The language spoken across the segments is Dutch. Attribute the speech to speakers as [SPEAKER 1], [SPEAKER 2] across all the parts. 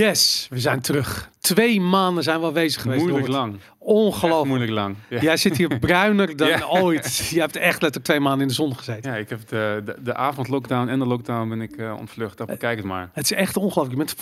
[SPEAKER 1] Yes, we zijn terug. Twee maanden zijn we bezig geweest.
[SPEAKER 2] Moeilijk
[SPEAKER 1] Robert.
[SPEAKER 2] lang.
[SPEAKER 1] Ongelooflijk.
[SPEAKER 2] moeilijk lang. Ja.
[SPEAKER 1] Jij zit hier bruiner dan
[SPEAKER 2] Ja.
[SPEAKER 1] ooit. Je hebt echt letterlijk twee maanden in de zon gezeten.
[SPEAKER 2] Ja, ik heb de, de, de avondlockdown en de lockdown ben ik eh, ontvlucht. Dat bekijk het maar.
[SPEAKER 1] Het is echt ongelooflijk. Je bent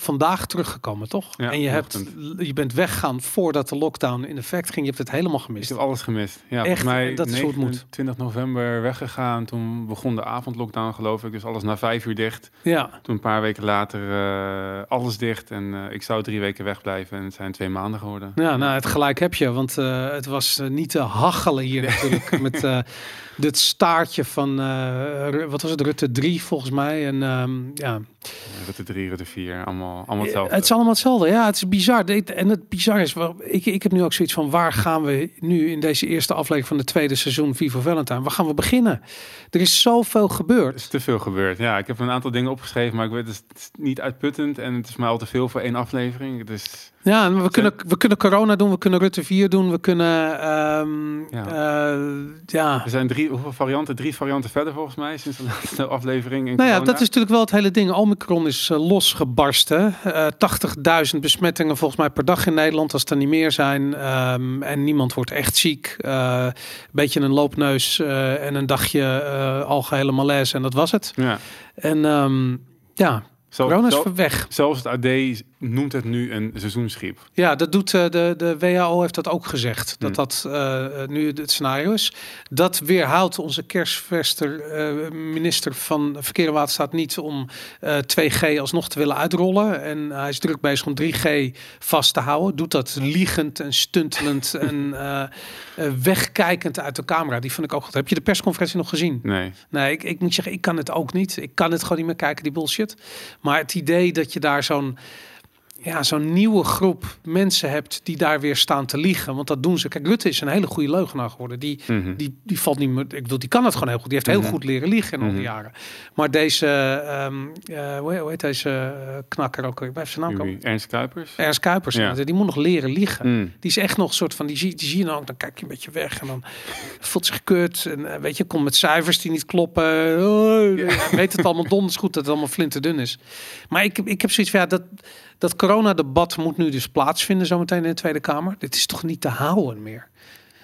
[SPEAKER 1] vandaag teruggekomen, toch?
[SPEAKER 2] Ja,
[SPEAKER 1] en je, hebt, je bent weggegaan voordat de lockdown in effect ging. Je hebt het helemaal
[SPEAKER 2] Ik
[SPEAKER 1] gemist.
[SPEAKER 2] heb alles gemist. Ja,
[SPEAKER 1] Echt,
[SPEAKER 2] mij
[SPEAKER 1] dat is hoe het moet.
[SPEAKER 2] 29 november weggegaan. Toen begon de avondlockdown geloof ik. Dus alles na vijf uur dicht.
[SPEAKER 1] Ja,
[SPEAKER 2] Toen een paar weken later eh, alles dicht. En eh, ik zou drie weken wegblijven. En het zijn twee maanden geworden.
[SPEAKER 1] ja nou, het gelijk heb je. Want eh, het was eh, niet te hachelen hier natuurlijk. met eh, dit staartje van, wat was het, Rutte 3 volgens mij. En ehm, ja,
[SPEAKER 2] Rutte 3, Rutte 4, allemaal, allemaal hetzelfde.
[SPEAKER 1] Het is allemaal hetzelfde. Ja, het is bizar. En het bizar is, ik, ik heb nu ook zoiets van, waar gaan we nu in deze eerste aflevering van de tweede seizoen Vivo Valentine, waar gaan we beginnen? Er is zoveel
[SPEAKER 2] Er
[SPEAKER 1] gebeurd.
[SPEAKER 2] is te veel gebeurd. Ja, ik heb een aantal dingen opgeschreven, maar ik weet het is niet uitputtend en het is mij al te veel voor één aflevering. Dus
[SPEAKER 1] Ja, en we kunnen, we kunnen corona doen, we kunnen Rutte 4 doen, we kunnen, ehm,
[SPEAKER 2] Ja.
[SPEAKER 1] eh, ja.
[SPEAKER 2] er zijn drie, hoeveel varianten? Drie varianten verder volgens mij sinds de laatste aflevering. in
[SPEAKER 1] Nou ja,
[SPEAKER 2] corona.
[SPEAKER 1] dat is natuurlijk wel het hele ding. Omicron is eh, losgebarsten. Eh 80.000 besmettingen volgens mij per dag in Nederland, als er niet meer zijn. Ehm, en niemand wordt echt ziek. Een beetje een loopneus en een dagje eh algehele malaise en dat was het.
[SPEAKER 2] Ja.
[SPEAKER 1] En ehm, ja,
[SPEAKER 2] Zelf-
[SPEAKER 1] corona is
[SPEAKER 2] zelf-
[SPEAKER 1] weg.
[SPEAKER 2] zelfs het AD noemt het nu een seizoensgriep.
[SPEAKER 1] Ja, dat doet eh, de, de WHO heeft dat ook gezegd. Dat
[SPEAKER 2] Hmm.
[SPEAKER 1] dat eh, nu het scenario is. Dat weerhoudt onze kerstverster, eh, minister van Verkeer en Waterstaat niet om eh 2G alsnog te willen uitrollen. En hij is druk bezig om 3G vast te houden. Doet dat liegend en stuntelend en eh, eh, wegkijkend uit de camera. Die vond ik ook goed. Heb je de persconferentie nog gezien?
[SPEAKER 2] Nee.
[SPEAKER 1] Nee, ik, ik moet zeggen, ik kan het ook niet. Ik kan het gewoon niet meer kijken, die bullshit. Maar het idee dat je daar zo'n ja, zo'n nieuwe groep mensen hebt die daar weer staan te liegen. Want dat doen ze. Kijk, Rutte is een hele goede leugenaar geworden. Die,
[SPEAKER 2] Mhm.
[SPEAKER 1] die, die valt niet meer. Ik bedoel, die kan het gewoon heel goed. Die heeft heel
[SPEAKER 2] Mhm.
[SPEAKER 1] goed leren liegen in al die
[SPEAKER 2] Mhm.
[SPEAKER 1] jaren. Maar deze, ehm, eh, hoe, heet, deze eh, knakker ook? Ik blijf zijn naam komen.
[SPEAKER 2] Ernst Kuipers?
[SPEAKER 1] Ernst Kuipers.
[SPEAKER 2] Ja.
[SPEAKER 1] Die moet nog leren liegen.
[SPEAKER 2] Mm.
[SPEAKER 1] Die is echt nog een soort van, die zie, die zie je dan ook, dan kijk je een beetje weg en dan voelt zich kut. En eh, weet je, komt met cijfers die niet kloppen. Oh, Weet het allemaal donders goed dat het allemaal flinterdun is. Maar ik, ik heb zoiets van, ja, dat, dat coronadebat moet nu dus plaatsvinden zometeen in de Tweede Kamer. Dit is toch niet te houden meer?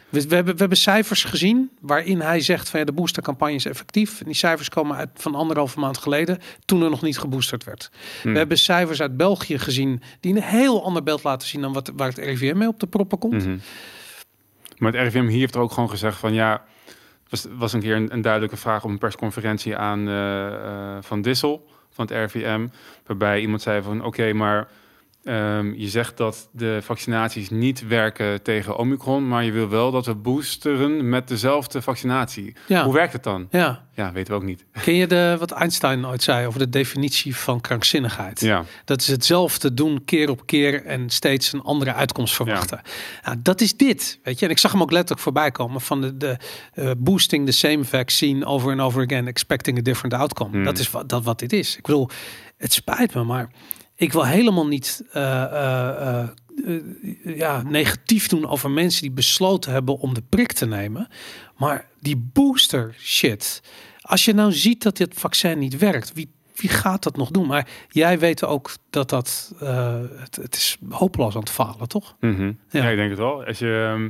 [SPEAKER 1] We, we, hebben, we hebben cijfers gezien waarin hij zegt van ja, de boostercampagne is effectief. En die cijfers komen uit van anderhalve maand geleden, toen er nog niet geboosterd werd.
[SPEAKER 2] Mm.
[SPEAKER 1] We hebben cijfers uit België gezien die een heel ander beeld laten zien dan wat, waar het RIVM mee op de proppen komt.
[SPEAKER 2] Mhm. Maar het RIVM hier heeft er ook gewoon gezegd van ja, was, was een keer een, een duidelijke vraag op een persconferentie aan eh, eh, Van Dissel van het RIVM, waarbij iemand zei van oké, maar ehm, je zegt dat de vaccinaties niet werken tegen Omicron, maar je wil wel dat we boosteren met dezelfde vaccinatie.
[SPEAKER 1] Ja.
[SPEAKER 2] Hoe werkt het dan?
[SPEAKER 1] Ja,
[SPEAKER 2] Ja, weten we ook niet.
[SPEAKER 1] ken je de, wat Einstein ooit zei over de definitie van krankzinnigheid?
[SPEAKER 2] Ja,
[SPEAKER 1] Dat is hetzelfde doen keer op keer en steeds een andere uitkomst verwachten. Nou, dat is dit, weet je. En ik zag hem ook letterlijk voorbij komen van de, de eh, boosting the same vaccine over and over again, expecting a different outcome.
[SPEAKER 2] Hmm.
[SPEAKER 1] Dat is wat, dat wat dit is. Ik bedoel, het spijt me, maar ik wil helemaal niet eh, eh, eh, ja, negatief doen over mensen die besloten hebben om de prik te nemen. Maar die booster shit, als je nou ziet dat dit vaccin niet werkt, wie, wie gaat dat nog doen? Maar jij weet ook dat dat, het, het is hopeloos aan het falen, toch? Ja.
[SPEAKER 2] ja. ik denk het wel. Als je, ehm,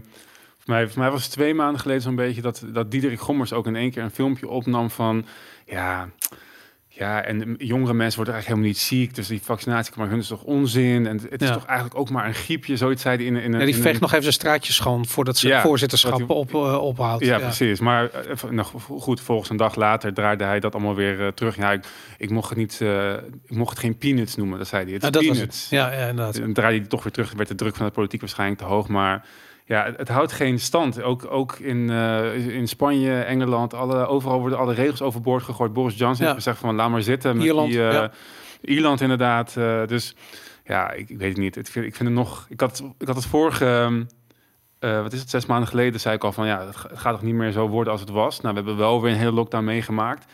[SPEAKER 2] voor, mij, voor mij was het twee maanden geleden zo'n beetje dat, dat Diederik Gommers ook in één keer een filmpje opnam van ja. Ja, en jongere mensen worden eigenlijk helemaal niet ziek. Dus die vaccinatie, maar hun is toch onzin. En het is
[SPEAKER 1] Ja.
[SPEAKER 2] toch eigenlijk ook maar een griepje. Zoiets zei hij in, in, een-
[SPEAKER 1] Ja, die veegt
[SPEAKER 2] een-
[SPEAKER 1] nog even zijn straatje schoon voordat ze
[SPEAKER 2] Ja,
[SPEAKER 1] het voorzitterschap
[SPEAKER 2] dat hij-
[SPEAKER 1] op, eh, ophoudt.
[SPEAKER 2] Ja, precies. Maar eh, nog goed, volgens een dag later draaide hij dat allemaal weer eh, terug. Ja, ik, ik mocht het niet, ik mocht het geen peanuts noemen. Dat zei hij. Het is
[SPEAKER 1] Ja, dat was
[SPEAKER 2] peanuts.
[SPEAKER 1] het. Ja, ja, inderdaad.
[SPEAKER 2] Dan draaide hij toch weer terug. Werd de druk van de politiek waarschijnlijk te hoog. Maar ja, het, het houdt geen stand. Ook, ook in, eh, in Spanje, Engeland, alle, overal worden alle regels overboord gegooid. Boris Johnson
[SPEAKER 1] Ja.
[SPEAKER 2] heeft gezegd van laat maar zitten. Met
[SPEAKER 1] Ierland,
[SPEAKER 2] die,
[SPEAKER 1] ja.
[SPEAKER 2] Ierland inderdaad. eh, dus ja, ik, ik weet het niet. Ik vind, ik vind het nog... Ik had, ik had het vorige... ehm, eh, wat is het, zes maanden geleden zei ik al van ja, het ga- het gaat toch niet meer zo worden als het was. Nou, we hebben wel weer een hele lockdown meegemaakt.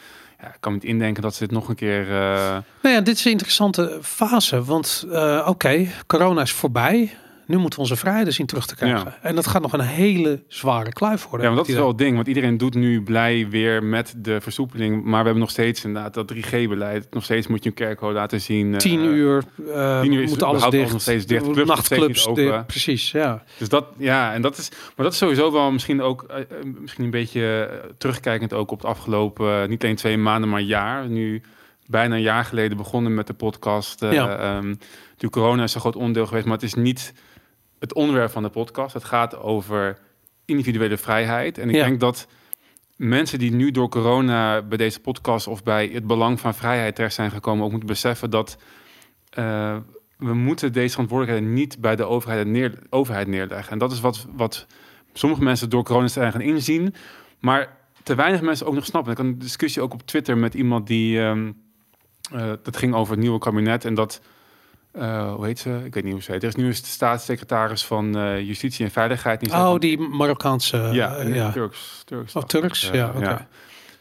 [SPEAKER 2] Ja, ik kan niet indenken dat ze dit nog een keer...
[SPEAKER 1] Nou ja, dit is een interessante fase. Want oké, corona is voorbij. Nu moeten we onze vrijheden zien terug te krijgen. En dat gaat nog een hele zware kluif worden.
[SPEAKER 2] Ja, want dat is wel het ding. Want iedereen doet nu blij weer met de versoepeling. Maar we hebben nog steeds inderdaad dat 3G-beleid. Nog steeds moet je een kerkcode laten zien. eh,
[SPEAKER 1] Tien uur, eh
[SPEAKER 2] tien uur is-
[SPEAKER 1] moet alles dicht.
[SPEAKER 2] nog steeds dicht. Clubs nog steeds
[SPEAKER 1] Nachtclubs,
[SPEAKER 2] niet open.
[SPEAKER 1] dicht. precies, ja.
[SPEAKER 2] Dus dat, ja, en dat is, maar dat is sowieso wel misschien ook, eh, eh, misschien een beetje eh, terugkijkend ook op het afgelopen, eh, niet alleen twee maanden, maar jaar. Nu bijna een jaar geleden begonnen met de podcast. eh
[SPEAKER 1] Ja.
[SPEAKER 2] ehm, natuurlijk corona is een groot onderdeel geweest, maar het is niet het onderwerp van de podcast. Het gaat over individuele vrijheid. En ik
[SPEAKER 1] Ja.
[SPEAKER 2] denk dat mensen die nu door corona bij deze podcast of bij het belang van vrijheid terecht zijn gekomen, ook moeten beseffen dat eh, we moeten deze verantwoordelijkheid niet bij de overheid, neer, overheid neerleggen. En dat is wat, wat sommige mensen door corona zijn gaan inzien, maar te weinig mensen ook nog snappen. Ik had een discussie ook op Twitter met iemand die, eh, dat ging over het nieuwe kabinet en dat, eh, hoe heet ze? Ik weet niet hoe ze heet. Er is nu een staatssecretaris van eh, Justitie en Veiligheid.
[SPEAKER 1] Oh,
[SPEAKER 2] van-
[SPEAKER 1] die Marokkaanse...
[SPEAKER 2] ja,
[SPEAKER 1] eh, ja.
[SPEAKER 2] Turks. Turks,
[SPEAKER 1] Oh, Turks, ja.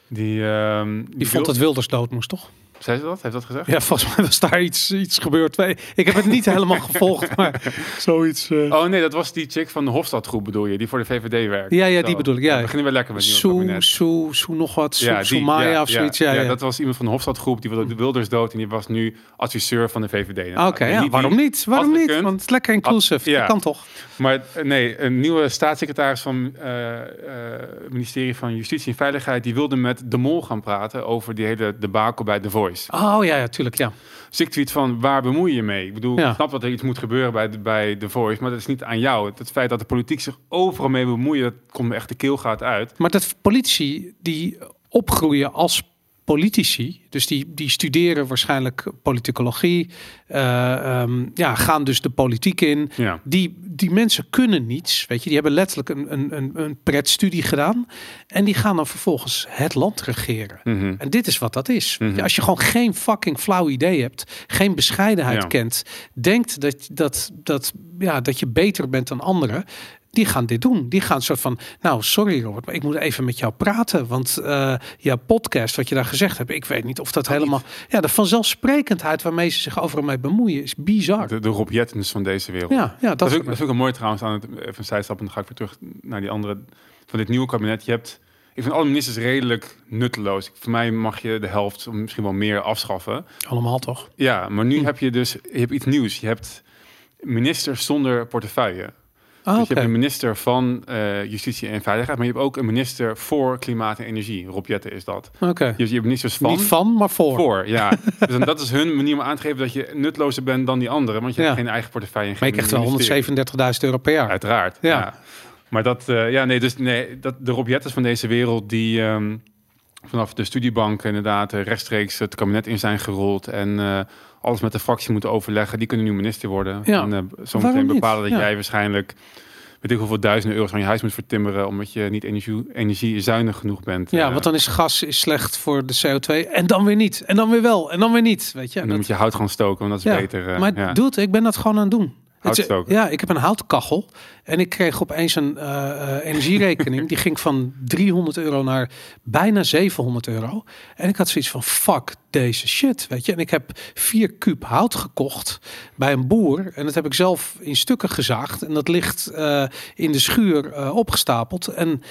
[SPEAKER 2] Die, ehm,
[SPEAKER 1] Die vond dat Wilders dood moest, toch?
[SPEAKER 2] Zei ze dat? Heeft dat gezegd?
[SPEAKER 1] Ja, volgens mij was daar iets, iets gebeurd. Ik heb het niet helemaal gevolgd, maar zoiets... eh.
[SPEAKER 2] Oh nee, dat was die chick van de Hofstadgroep bedoel je, die voor de VVD werkt.
[SPEAKER 1] Ja, ja,
[SPEAKER 2] Zo.
[SPEAKER 1] die bedoel ik, ja.
[SPEAKER 2] We beginnen weer lekker met het
[SPEAKER 1] Soe. Soe, Soe nog wat, Soe,
[SPEAKER 2] Ja, die,
[SPEAKER 1] Soemaya
[SPEAKER 2] ja,
[SPEAKER 1] of zoiets. Ja, ja,
[SPEAKER 2] dat was iemand van de Hofstadgroep, die wilde de Wilders dood en die was nu adviseur van de VVD.
[SPEAKER 1] Ah, Oké, waarom niet? Waarom niet? Want het is lekker inclusive.
[SPEAKER 2] ja.
[SPEAKER 1] Dat kan toch?
[SPEAKER 2] Maar eh, nee, een nieuwe staatssecretaris van eh, eh, het ministerie van Justitie en Veiligheid, die wilde met de Mol gaan praten over die hele debakel bij The
[SPEAKER 1] Oh ja, ja, tuurlijk, ja.
[SPEAKER 2] Dus ik tweet van, waar bemoei je mee? Ik bedoel,
[SPEAKER 1] Ja.
[SPEAKER 2] ik snap dat er iets moet gebeuren bij de, bij The Voice, maar dat is niet aan jou. Het, het feit dat de politiek zich overal mee bemoeit, dat komt me echt de keelgaat uit.
[SPEAKER 1] Maar dat politici die opgroeien als politici, dus die, die studeren waarschijnlijk politicologie, eh, ehm, ja, gaan dus de politiek in.
[SPEAKER 2] Ja.
[SPEAKER 1] Die, die mensen kunnen niets, weet je. Die hebben letterlijk een, een, een, pretstudie gedaan. En die gaan dan vervolgens het land regeren.
[SPEAKER 2] Mhm.
[SPEAKER 1] En dit is wat dat is.
[SPEAKER 2] Mhm.
[SPEAKER 1] Als je gewoon geen fucking flauw idee hebt, geen bescheidenheid
[SPEAKER 2] Ja.
[SPEAKER 1] kent, denkt dat, dat, dat, ja, dat je beter bent dan anderen. Die gaan dit doen. Die gaan soort van, nou sorry Robert, maar ik moet even met jou praten. Want eh jouw podcast, wat je daar gezegd hebt, ik weet niet of dat helemaal... Ja, de vanzelfsprekendheid waarmee ze zich overal mee bemoeien is bizar.
[SPEAKER 2] De, de Rob Jettens van deze wereld.
[SPEAKER 1] Ja, ja, dat,
[SPEAKER 2] Dat, is ook, dat is ook een mooi trouwens aan het even een zijstap en dan ga ik weer terug naar die andere van dit nieuwe kabinet. Je hebt, ik vind alle ministers redelijk nutteloos. Voor mij mag je de helft, misschien wel meer, afschaffen.
[SPEAKER 1] allemaal toch?
[SPEAKER 2] Ja, maar nu
[SPEAKER 1] Hm.
[SPEAKER 2] heb je dus je hebt iets nieuws. Je hebt ministers zonder portefeuille. Dus
[SPEAKER 1] oké.
[SPEAKER 2] je hebt een minister van eh, Justitie en Veiligheid, maar je hebt ook een minister voor Klimaat en Energie. Rob Jetten is dat.
[SPEAKER 1] Oké.
[SPEAKER 2] Je, je hebt ministers van.
[SPEAKER 1] Niet van, maar voor.
[SPEAKER 2] Voor, ja. dus dan, dat is hun manier om aan te geven dat je nutlozer bent dan die anderen. Want je
[SPEAKER 1] Ja.
[SPEAKER 2] hebt geen eigen portefeuille. en
[SPEAKER 1] Maar je
[SPEAKER 2] geen
[SPEAKER 1] krijgt wel
[SPEAKER 2] ministerie.
[SPEAKER 1] 137.000 euro per jaar.
[SPEAKER 2] Uiteraard.
[SPEAKER 1] Ja.
[SPEAKER 2] Ja. Maar dat, eh, ja, nee, dus nee, dat de Rob Jetters van deze wereld die ehm, vanaf de studiebank inderdaad rechtstreeks het kabinet in zijn gerold en eh, alles met de fractie moeten overleggen, die kunnen nu minister worden.
[SPEAKER 1] Ja.
[SPEAKER 2] En uh, zometeen bepalen dat
[SPEAKER 1] Ja.
[SPEAKER 2] jij waarschijnlijk weet ik hoeveel duizenden euro's van je huis moet vertimmeren omdat je niet energie, energiezuinig genoeg bent.
[SPEAKER 1] Ja,
[SPEAKER 2] Eh,
[SPEAKER 1] want dan is gas is slecht voor de CO2 en dan weer niet. En dan weer wel. En dan weer niet. Weet je?
[SPEAKER 2] en dan
[SPEAKER 1] Dat-
[SPEAKER 2] moet je hout gaan stoken, want dat is
[SPEAKER 1] ja.
[SPEAKER 2] beter. eh,
[SPEAKER 1] maar
[SPEAKER 2] ja.
[SPEAKER 1] doe het, ik ben dat gewoon aan het doen.
[SPEAKER 2] Houtstoken.
[SPEAKER 1] ja, ik heb een houtkachel en ik kreeg opeens een eh, eh, energierekening. die ging van 300 euro naar bijna 700 euro. En ik had zoiets van fuck deze shit, weet je. En ik heb vier kuub hout gekocht bij een boer en dat heb ik zelf in stukken gezaagd en dat ligt eh, in de schuur opgestapeld en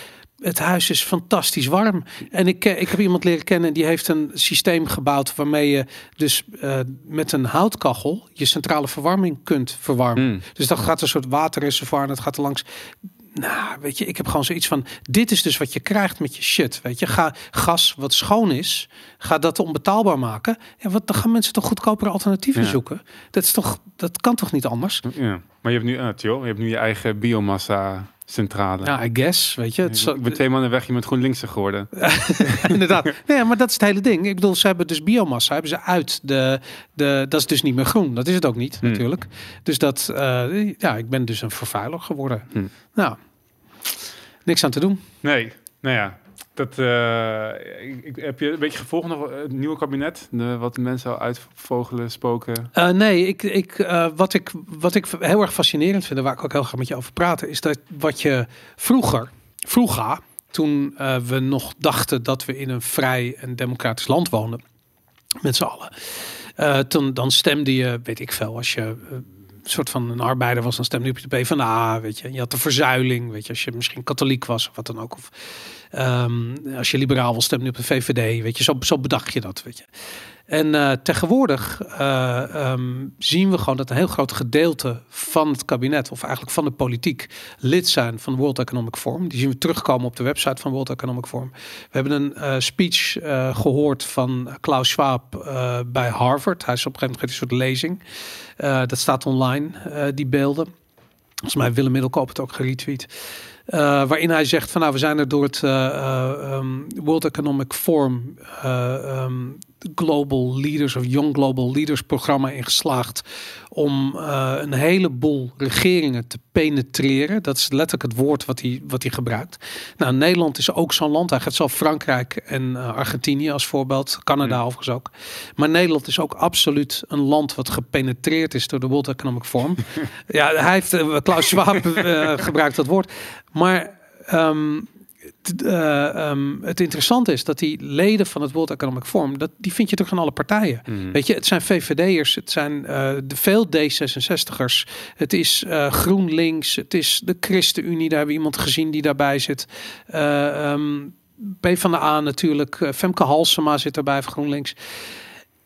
[SPEAKER 1] het huis is fantastisch warm. En ik, eh, ik heb iemand leren kennen die heeft een systeem gebouwd waarmee je dus eh, met een houtkachel je centrale verwarming kunt verwarmen.
[SPEAKER 2] Mm.
[SPEAKER 1] Dus dat gaat een soort waterreservoir en dat gaat er langs. Nou, weet je, ik heb gewoon zoiets van: dit is dus wat je krijgt met je shit. Weet je, ga gas wat schoon is, ga dat onbetaalbaar maken. Ja, wat dan gaan mensen toch goedkopere alternatieven
[SPEAKER 2] Ja.
[SPEAKER 1] zoeken? Dat is toch, dat kan toch niet anders?
[SPEAKER 2] Ja. Maar je hebt nu, uh, je hebt nu je eigen biomassa centrale.
[SPEAKER 1] Ja, I guess, weet je. Het is-
[SPEAKER 2] ik ben twee maanden weg, je bent GroenLinkser geworden.
[SPEAKER 1] Inderdaad. Nee, maar dat is het hele ding. Ik bedoel, ze hebben dus biomassa hebben ze uit de, de. Dat is dus niet meer groen. Dat is het ook niet,
[SPEAKER 2] Hmm.
[SPEAKER 1] natuurlijk. Dus dat. eh, ja, ik ben dus een vervuiler geworden.
[SPEAKER 2] Hmm.
[SPEAKER 1] Nou, niks aan te doen.
[SPEAKER 2] Nee, nou ja. Dat, eh, ik, heb je een beetje gevolgd nog eh, het nieuwe kabinet? De, wat mensen al uitvogelen, spoken?
[SPEAKER 1] Eh, nee, ik, ik, wat, ik, wat ik heel erg fascinerend vind, waar ik ook heel graag met je over praten, is dat wat je vroeger, vroeger, toen we nog dachten dat we in een vrij en democratisch land woonden, met z'n allen, toen, dan stemde je, weet ik veel, als je soort van een arbeider was, dan stemde je op de PvdA, weet je. Je had de verzuiling, weet je, als je misschien katholiek was of wat dan ook. Of ehm, als je liberaal was, stemde je op de VVD, weet je. Zo, zo bedacht je dat, weet je. En uh, tegenwoordig uh, um, zien we gewoon dat een heel groot gedeelte van het kabinet, of eigenlijk van de politiek, lid zijn van World Economic Forum. Die zien we terugkomen op de website van World Economic Forum. We hebben een uh, speech gehoord van Klaus Schwab bij Harvard. Hij is op een gegeven moment een soort lezing. dat staat online, die beelden. Volgens mij Willem Middelkoop het ook geretweet. Uh, waarin hij zegt van nou we zijn er door het uh, uh, um, World Economic Forum um, Global Leaders of Young Global Leaders programma in geslaagd om uh, een heleboel regeringen te penetreren. Dat is letterlijk het woord wat hij, wat hij gebruikt. Nou, Nederland is ook zo'n land. Hij geeft zelf Frankrijk en uh, Argentinië als voorbeeld. Canada mm. overigens ook. Maar Nederland is ook absoluut een land wat gepenetreerd is door de World Economic Forum. ja, hij heeft, uh, Klaus Schwab gebruikt dat woord. Maar um, uh, um, het interessante is dat die leden van het World Economic Forum, dat, die vind je toch aan alle partijen. Mm. Weet je, het zijn VVD'ers, het zijn uh, de veel D66'ers, het is uh, GroenLinks, het is de ChristenUnie, daar hebben we iemand gezien die daarbij zit. Um, P van de A natuurlijk, Femke Halsema zit erbij van GroenLinks.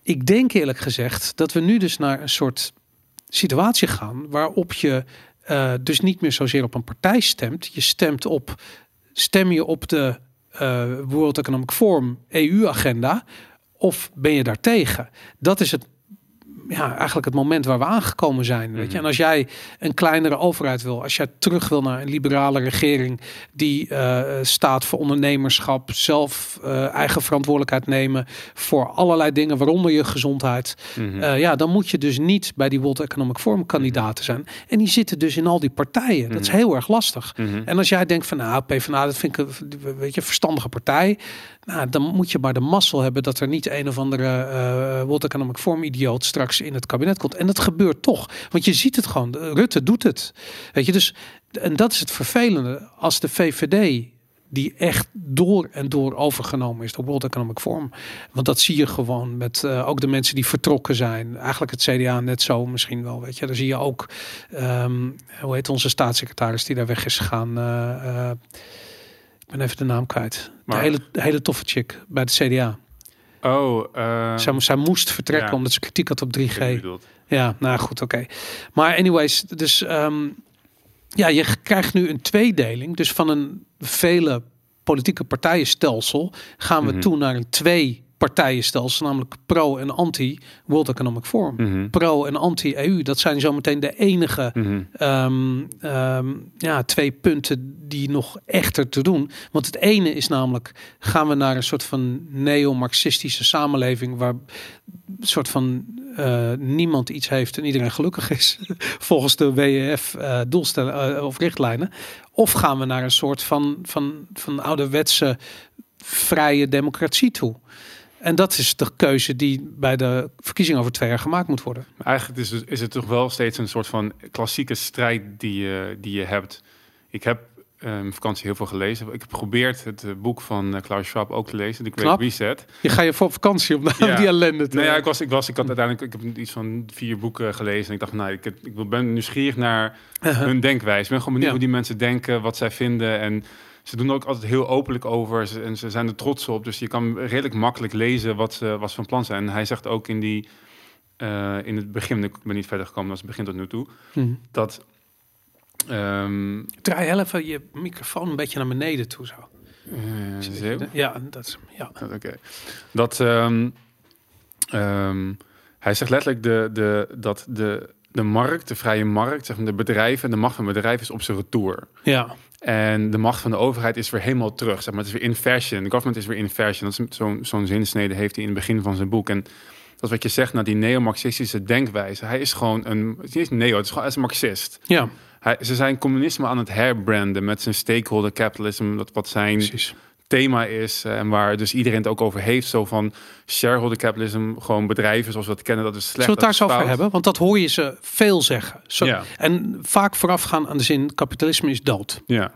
[SPEAKER 1] Ik denk eerlijk gezegd dat we nu dus naar een soort situatie gaan waarop je dus niet meer zozeer op een partij stemt. Je stemt op stem je op de uh, World Economic Forum EU-agenda of ben je daar tegen? Dat is het ja, eigenlijk het moment waar we aangekomen zijn. Weet je? Mhm. En als jij een kleinere overheid wil, als jij terug wil naar een liberale regering die uh, staat voor ondernemerschap, zelf uh, eigen verantwoordelijkheid nemen voor allerlei dingen, waaronder je gezondheid, mm -hmm. uh, ja, dan moet je dus niet bij die World Economic Forum kandidaten zijn. En die zitten dus in al die partijen. Mm -hmm. Dat is mhm. heel erg lastig. Mm -hmm. En als jij denkt van nou, PvdA, dat vind ik een weet je, verstandige partij. Nou, dan moet je maar de mazzel hebben dat er niet een of andere uh, World Economic Forum idioot straks in het kabinet komt. En dat gebeurt toch. Want je ziet het gewoon. Rutte doet het. Weet je, dus en dat is het vervelende. Als de VVD die echt door en door overgenomen is door World Economic Forum. Want dat zie je gewoon met uh, ook de mensen die vertrokken zijn. Eigenlijk het CDA net zo misschien wel, weet je. Daar zie je ook, um, hoe heet onze staatssecretaris die daar weg is gegaan. Ben even de naam kwijt. Maar... De hele, de hele toffe chick bij de CDA.
[SPEAKER 2] Oh, uh...
[SPEAKER 1] zij, zij, moest vertrekken ja. omdat ze kritiek had op 3G. Ja, nou goed, oké. Okay. Maar anyways, dus um, ja, je krijgt nu een tweedeling. Dus van een vele politieke partijenstelsel gaan we mm -hmm. toe naar een twee partijenstelsel, namelijk pro en anti World Economic Forum. Mm -hmm. Pro en anti EU, dat zijn zometeen de enige mm -hmm. um, um, ja, twee punten die nog echter te doen. Want het ene is namelijk, gaan we naar een soort van neo-marxistische samenleving waar een soort van uh, niemand iets heeft en iedereen gelukkig is, volgens de WEF uh, doelstellen uh, of richtlijnen. Of gaan we naar een soort van, van, van ouderwetse vrije democratie toe. En dat is de keuze die bij de verkiezingen over twee jaar gemaakt moet worden.
[SPEAKER 2] Eigenlijk is, is het toch wel steeds een soort van klassieke strijd die je, die je hebt. Ik heb um, vakantie heel veel gelezen. Ik heb geprobeerd het uh, boek van uh, Klaus Schwab ook te lezen. De Great Reset.
[SPEAKER 1] Je ga je voor vakantie om ja. die ellende te...
[SPEAKER 2] Nee, ja, ik, was, ik, was, ik had uiteindelijk ik heb iets van vier boeken gelezen. En ik dacht, nou, ik, ik ben nieuwsgierig naar uh -huh. hun denkwijze. Ik ben gewoon benieuwd ja. hoe die mensen denken, wat zij vinden. En ze doen er ook altijd heel openlijk over. En ze zijn er trots op. Dus je kan redelijk makkelijk lezen wat ze, wat ze van plan zijn. En hij zegt ook in die... Uh, in het begin, ik ben niet verder gekomen als het begin tot nu toe, hmm. dat
[SPEAKER 1] Um, Draai heel even je microfoon een beetje naar beneden toe zo.
[SPEAKER 2] Uh,
[SPEAKER 1] ja, dat is ja.
[SPEAKER 2] Oké. Okay. Dat um, um, hij zegt letterlijk de, de, dat de, de markt, de vrije markt, zeg maar, de bedrijven, de macht van bedrijven is op zijn retour.
[SPEAKER 1] Ja.
[SPEAKER 2] En de macht van de overheid is weer helemaal terug. Zeg maar, het is weer in fashion. De government is weer in fashion. Dat is zo'n zo'n zinsnede heeft hij in het begin van zijn boek. En dat is wat je zegt naar die neo-marxistische denkwijze. Hij is gewoon een, het is niet neo, het is gewoon als een marxist.
[SPEAKER 1] Ja.
[SPEAKER 2] Hij, ze zijn communisme aan het herbranden met zijn stakeholder capitalism, dat wat zijn Precies. Thema is uh, en waar dus iedereen het ook over heeft. Zo van shareholder capitalism, gewoon bedrijven zoals we dat kennen, dat is slecht.
[SPEAKER 1] Zullen we het daar zo over hebben? Want dat hoor je ze veel zeggen. Zo, ja. En vaak voorafgaan aan de zin kapitalisme is dood.
[SPEAKER 2] Ja.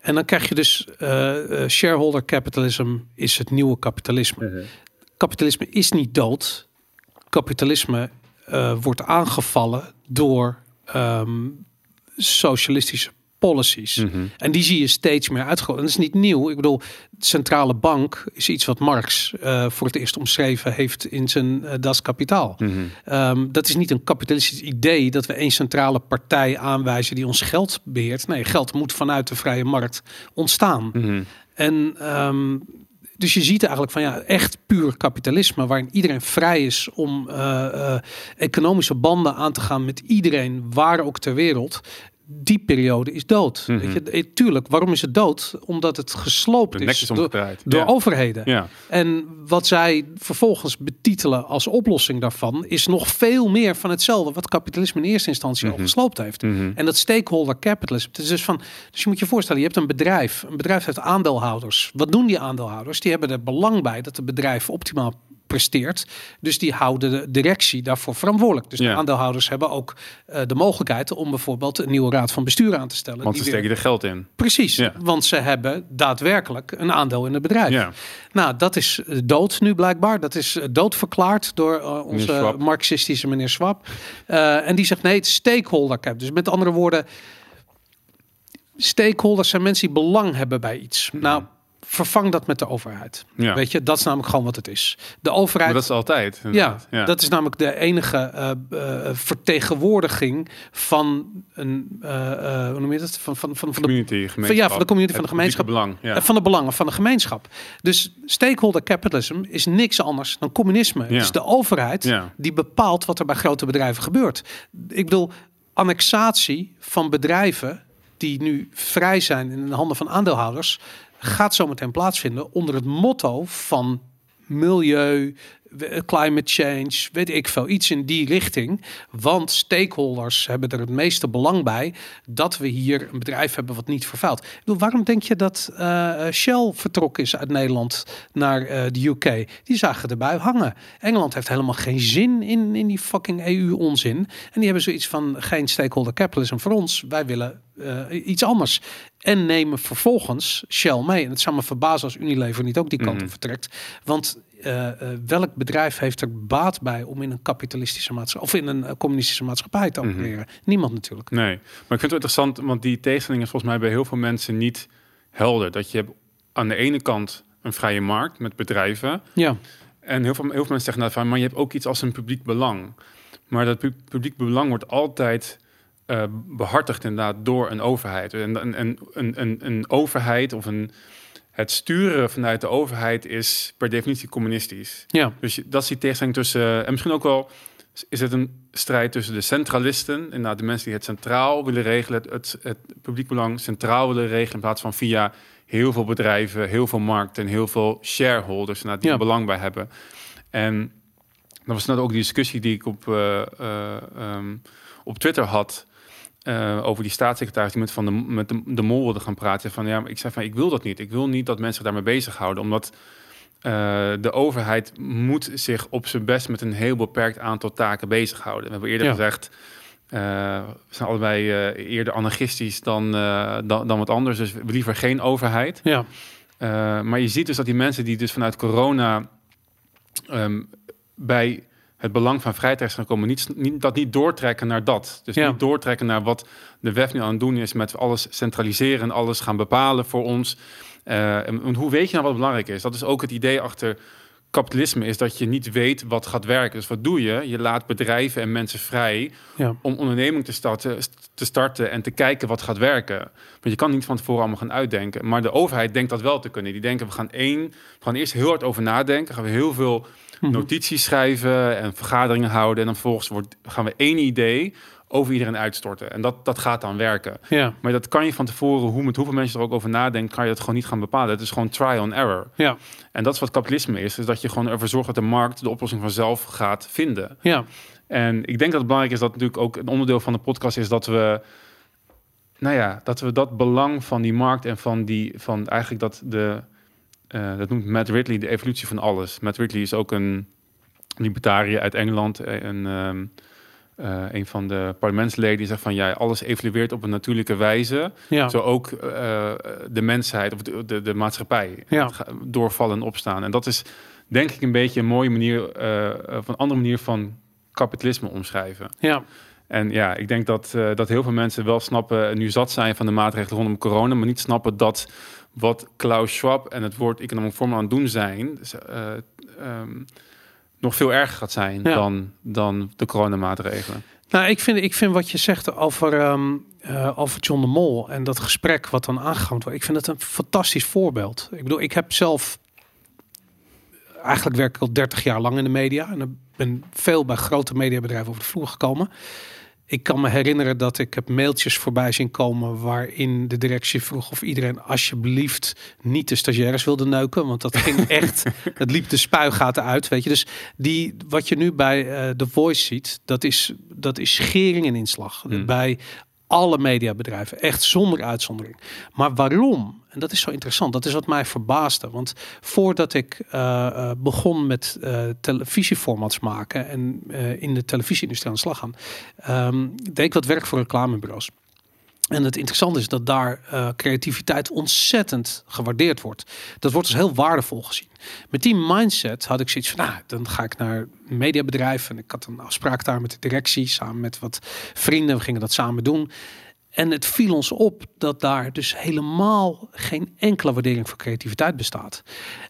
[SPEAKER 1] En dan krijg je dus uh, uh, shareholder capitalism is het nieuwe kapitalisme. -huh. Kapitalisme is niet dood. Kapitalisme uh, wordt aangevallen door ehm, socialistische policies.
[SPEAKER 2] Mhm.
[SPEAKER 1] En die zie je steeds meer uitgegroeid. En dat is niet nieuw. Ik bedoel, de centrale bank is iets wat Marx eh, voor het eerst omschreven heeft in zijn eh, Das Kapitaal.
[SPEAKER 2] Mhm.
[SPEAKER 1] Ehm, dat is niet een kapitalistisch idee dat we één centrale partij aanwijzen die ons geld beheert. Nee, geld moet vanuit de vrije markt ontstaan.
[SPEAKER 2] Mhm.
[SPEAKER 1] En ehm, dus je ziet eigenlijk van ja, echt puur kapitalisme, waarin iedereen vrij is om eh, economische banden aan te gaan met iedereen, waar ook ter wereld. Die periode is dood. Weet je, Eh, tuurlijk, waarom is het dood? Omdat het gesloopt is
[SPEAKER 2] is
[SPEAKER 1] door, door
[SPEAKER 2] ja.
[SPEAKER 1] overheden.
[SPEAKER 2] Ja.
[SPEAKER 1] En wat zij vervolgens betitelen als oplossing daarvan, is nog veel meer van hetzelfde wat kapitalisme in eerste instantie al
[SPEAKER 2] Mhm.
[SPEAKER 1] gesloopt heeft.
[SPEAKER 2] Mhm.
[SPEAKER 1] En dat stakeholder capitalism. Het is dus van, dus je moet je voorstellen, je hebt een bedrijf. Een bedrijf heeft aandeelhouders. Wat doen die aandeelhouders? Die hebben er belang bij dat het bedrijf optimaal presteert. Dus die houden de directie daarvoor verantwoordelijk. Dus
[SPEAKER 2] Ja.
[SPEAKER 1] de aandeelhouders hebben ook eh, de mogelijkheid om bijvoorbeeld een nieuwe raad van bestuur aan te stellen.
[SPEAKER 2] Want
[SPEAKER 1] die
[SPEAKER 2] ze
[SPEAKER 1] weer-
[SPEAKER 2] steken er geld in.
[SPEAKER 1] Precies,
[SPEAKER 2] Ja.
[SPEAKER 1] want ze hebben daadwerkelijk een aandeel in het bedrijf.
[SPEAKER 2] Ja.
[SPEAKER 1] Nou, dat is eh, dood nu blijkbaar. Dat is eh, doodverklaard door onze marxistische meneer Swap. En die zegt nee, het stakeholder cap. Dus met andere woorden, stakeholders zijn mensen die belang hebben bij iets. Nou, vervang dat met de overheid.
[SPEAKER 2] Ja.
[SPEAKER 1] Weet je, dat is namelijk gewoon wat het is. De
[SPEAKER 2] Maar
[SPEAKER 1] overheid.
[SPEAKER 2] dat is altijd.
[SPEAKER 1] Ja, dat is namelijk de enige eh, eh, vertegenwoordiging van een, eh, hoe noem je dat? Van, van, van, van de
[SPEAKER 2] community, gemeenschap.
[SPEAKER 1] van- ja, van de community, van de gemeenschap.
[SPEAKER 2] Belang. Ja.
[SPEAKER 1] van de belangen van de gemeenschap. Dus stakeholder capitalism is niks anders dan communisme. Het is de overheid die bepaalt wat er bij grote bedrijven gebeurt. Ik bedoel, annexatie van bedrijven die nu vrij zijn in de handen van aandeelhouders, gaat zometeen plaatsvinden onder het motto van milieu, climate change, weet ik veel, iets in die richting. Want stakeholders hebben er het meeste belang bij dat we hier een bedrijf hebben wat niet vervuilt. Ik bedoel, waarom denk je dat eh, Shell vertrokken is uit Nederland naar eh, de UK? Die zagen erbij hangen. Engeland heeft helemaal geen zin in, in die fucking EU-onzin. En die hebben zoiets van geen stakeholder capitalism voor ons. Wij willen eh, iets anders. En nemen vervolgens Shell mee. En het zou me verbazen als Unilever niet ook die kant
[SPEAKER 2] Mhm.
[SPEAKER 1] op vertrekt. Want eh, eh, welk bedrijf heeft er baat bij om in een kapitalistische maatschappij of in een eh, communistische maatschappij te
[SPEAKER 2] Mhm.
[SPEAKER 1] opereren? Niemand natuurlijk.
[SPEAKER 2] Nee, maar ik vind het wel interessant, want die tegenstelling is volgens mij bij heel veel mensen niet helder. Dat je hebt aan de ene kant een vrije markt met bedrijven.
[SPEAKER 1] Ja,
[SPEAKER 2] En heel veel, heel veel mensen zeggen nou van, maar je hebt ook iets als een publiek belang. Maar dat pu- publiek belang wordt altijd eh, behartigd inderdaad door een overheid. En een, een, een overheid of een, het sturen vanuit de overheid is per definitie communistisch.
[SPEAKER 1] ja,
[SPEAKER 2] Dus dat is die tegenstelling tussen... En misschien ook wel is het een strijd tussen de centralisten... inderdaad de mensen die het centraal willen regelen... het, het, publiek belang centraal willen regelen... in plaats van via heel veel bedrijven, heel veel markten... en heel veel shareholders die
[SPEAKER 1] Ja.
[SPEAKER 2] er belang bij hebben. En dat was net ook die discussie die ik op, eh, eh, ehm, op Twitter had... eh, over die staatssecretaris die met, van de, met de, de mol wilde gaan praten. Van, ja, maar ik zei van, ik wil dat niet. Ik wil niet dat mensen zich daarmee bezighouden. Omdat eh, de overheid moet zich op zijn best met een heel beperkt aantal taken bezighouden. We hebben eerder
[SPEAKER 1] Ja.
[SPEAKER 2] gezegd, eh, we zijn allebei eerder anarchistisch dan, dan, dan wat anders. Dus liever geen overheid.
[SPEAKER 1] ja,
[SPEAKER 2] maar je ziet dus dat die mensen die dus vanuit corona ehm, bij het belang van vrijheid gekomen, niet, niet, dat niet doortrekken naar dat. Dus
[SPEAKER 1] Ja.
[SPEAKER 2] niet doortrekken naar wat de WEF nu aan het doen is met alles centraliseren en alles gaan bepalen voor ons. Eh, en, en hoe weet je nou wat belangrijk is? Dat is ook het idee achter kapitalisme, is dat je niet weet wat gaat werken. Dus wat doe je? Je laat bedrijven en mensen vrij
[SPEAKER 1] ja.
[SPEAKER 2] om onderneming te starten, te starten en te kijken wat gaat werken. Want je kan niet van tevoren allemaal gaan uitdenken. Maar de overheid denkt dat wel te kunnen. Die denken, we gaan één, we gaan eerst heel hard over nadenken. Gaan we heel veel. Notities schrijven en vergaderingen houden. En dan vervolgens wordt, gaan we één idee over iedereen uitstorten. En dat, dat gaat dan werken.
[SPEAKER 1] Ja,
[SPEAKER 2] Maar dat kan je van tevoren, hoe, met hoeveel mensen er ook over nadenken, kan je dat gewoon niet gaan bepalen. Het is gewoon trial and error.
[SPEAKER 1] ja,
[SPEAKER 2] En dat is wat kapitalisme is. Dus dat je gewoon ervoor zorgt dat de markt de oplossing vanzelf gaat vinden.
[SPEAKER 1] ja,
[SPEAKER 2] En ik denk dat het belangrijk is dat natuurlijk ook een onderdeel van de podcast is dat we, nou ja, dat we dat belang van die markt en van die, van eigenlijk dat de, eh, dat noemt Matt Ridley de evolutie van alles. Matt Ridley is ook een libertariër uit Engeland en ehm, eh, een van de parlementsleden die zegt van ja, alles evolueert op een natuurlijke wijze.
[SPEAKER 1] ja.
[SPEAKER 2] Zo ook eh, de mensheid of de, de, de maatschappij
[SPEAKER 1] Ja.
[SPEAKER 2] Doorvallen en opstaan. En dat is denk ik een beetje een mooie manier, eh, of een andere manier van kapitalisme omschrijven.
[SPEAKER 1] ja.
[SPEAKER 2] En ja, ik denk dat, uh, dat heel veel mensen wel snappen, nu zat zijn van de maatregelen rondom corona, maar niet snappen dat wat Klaus Schwab en het woord economic vorm aan het doen zijn, dus, uh, um, nog veel erger gaat zijn ja. dan, dan de coronamaatregelen.
[SPEAKER 1] Nou, ik vind, ik vind wat je zegt over, um, uh, over John de Mol en dat gesprek wat dan aangegaan wordt. Ik vind het een fantastisch voorbeeld. Ik bedoel, ik heb zelf eigenlijk werk ik al 30 jaar lang in de media en ik ben veel bij grote mediabedrijven over de vloer gekomen. Ik kan me herinneren dat ik heb mailtjes voorbij zien komen waarin de directie vroeg of iedereen alsjeblieft niet de stagiaires wilde neuken, want dat ging echt, het liep de spuigaten uit, weet je. Dus die wat je nu bij uh, The Voice ziet, dat is dat is schering en inslag. Hmm. Bij alle mediabedrijven, echt zonder uitzondering. Maar waarom? En dat is zo interessant. Dat is wat mij verbaasde. Want voordat ik uh, uh, begon met uh, televisieformats maken en in de televisieindustrie aan de slag gaan, um, deed ik wat werk voor reclamebureaus. En het interessante is dat daar creativiteit ontzettend gewaardeerd wordt. Dat wordt dus heel waardevol gezien. Met die mindset had ik zoiets van, nou, dan ga ik naar een mediabedrijf. En ik had een afspraak daar met de directie, samen met wat vrienden. We gingen dat samen doen. En het viel ons op dat daar dus helemaal geen enkele waardering voor creativiteit bestaat.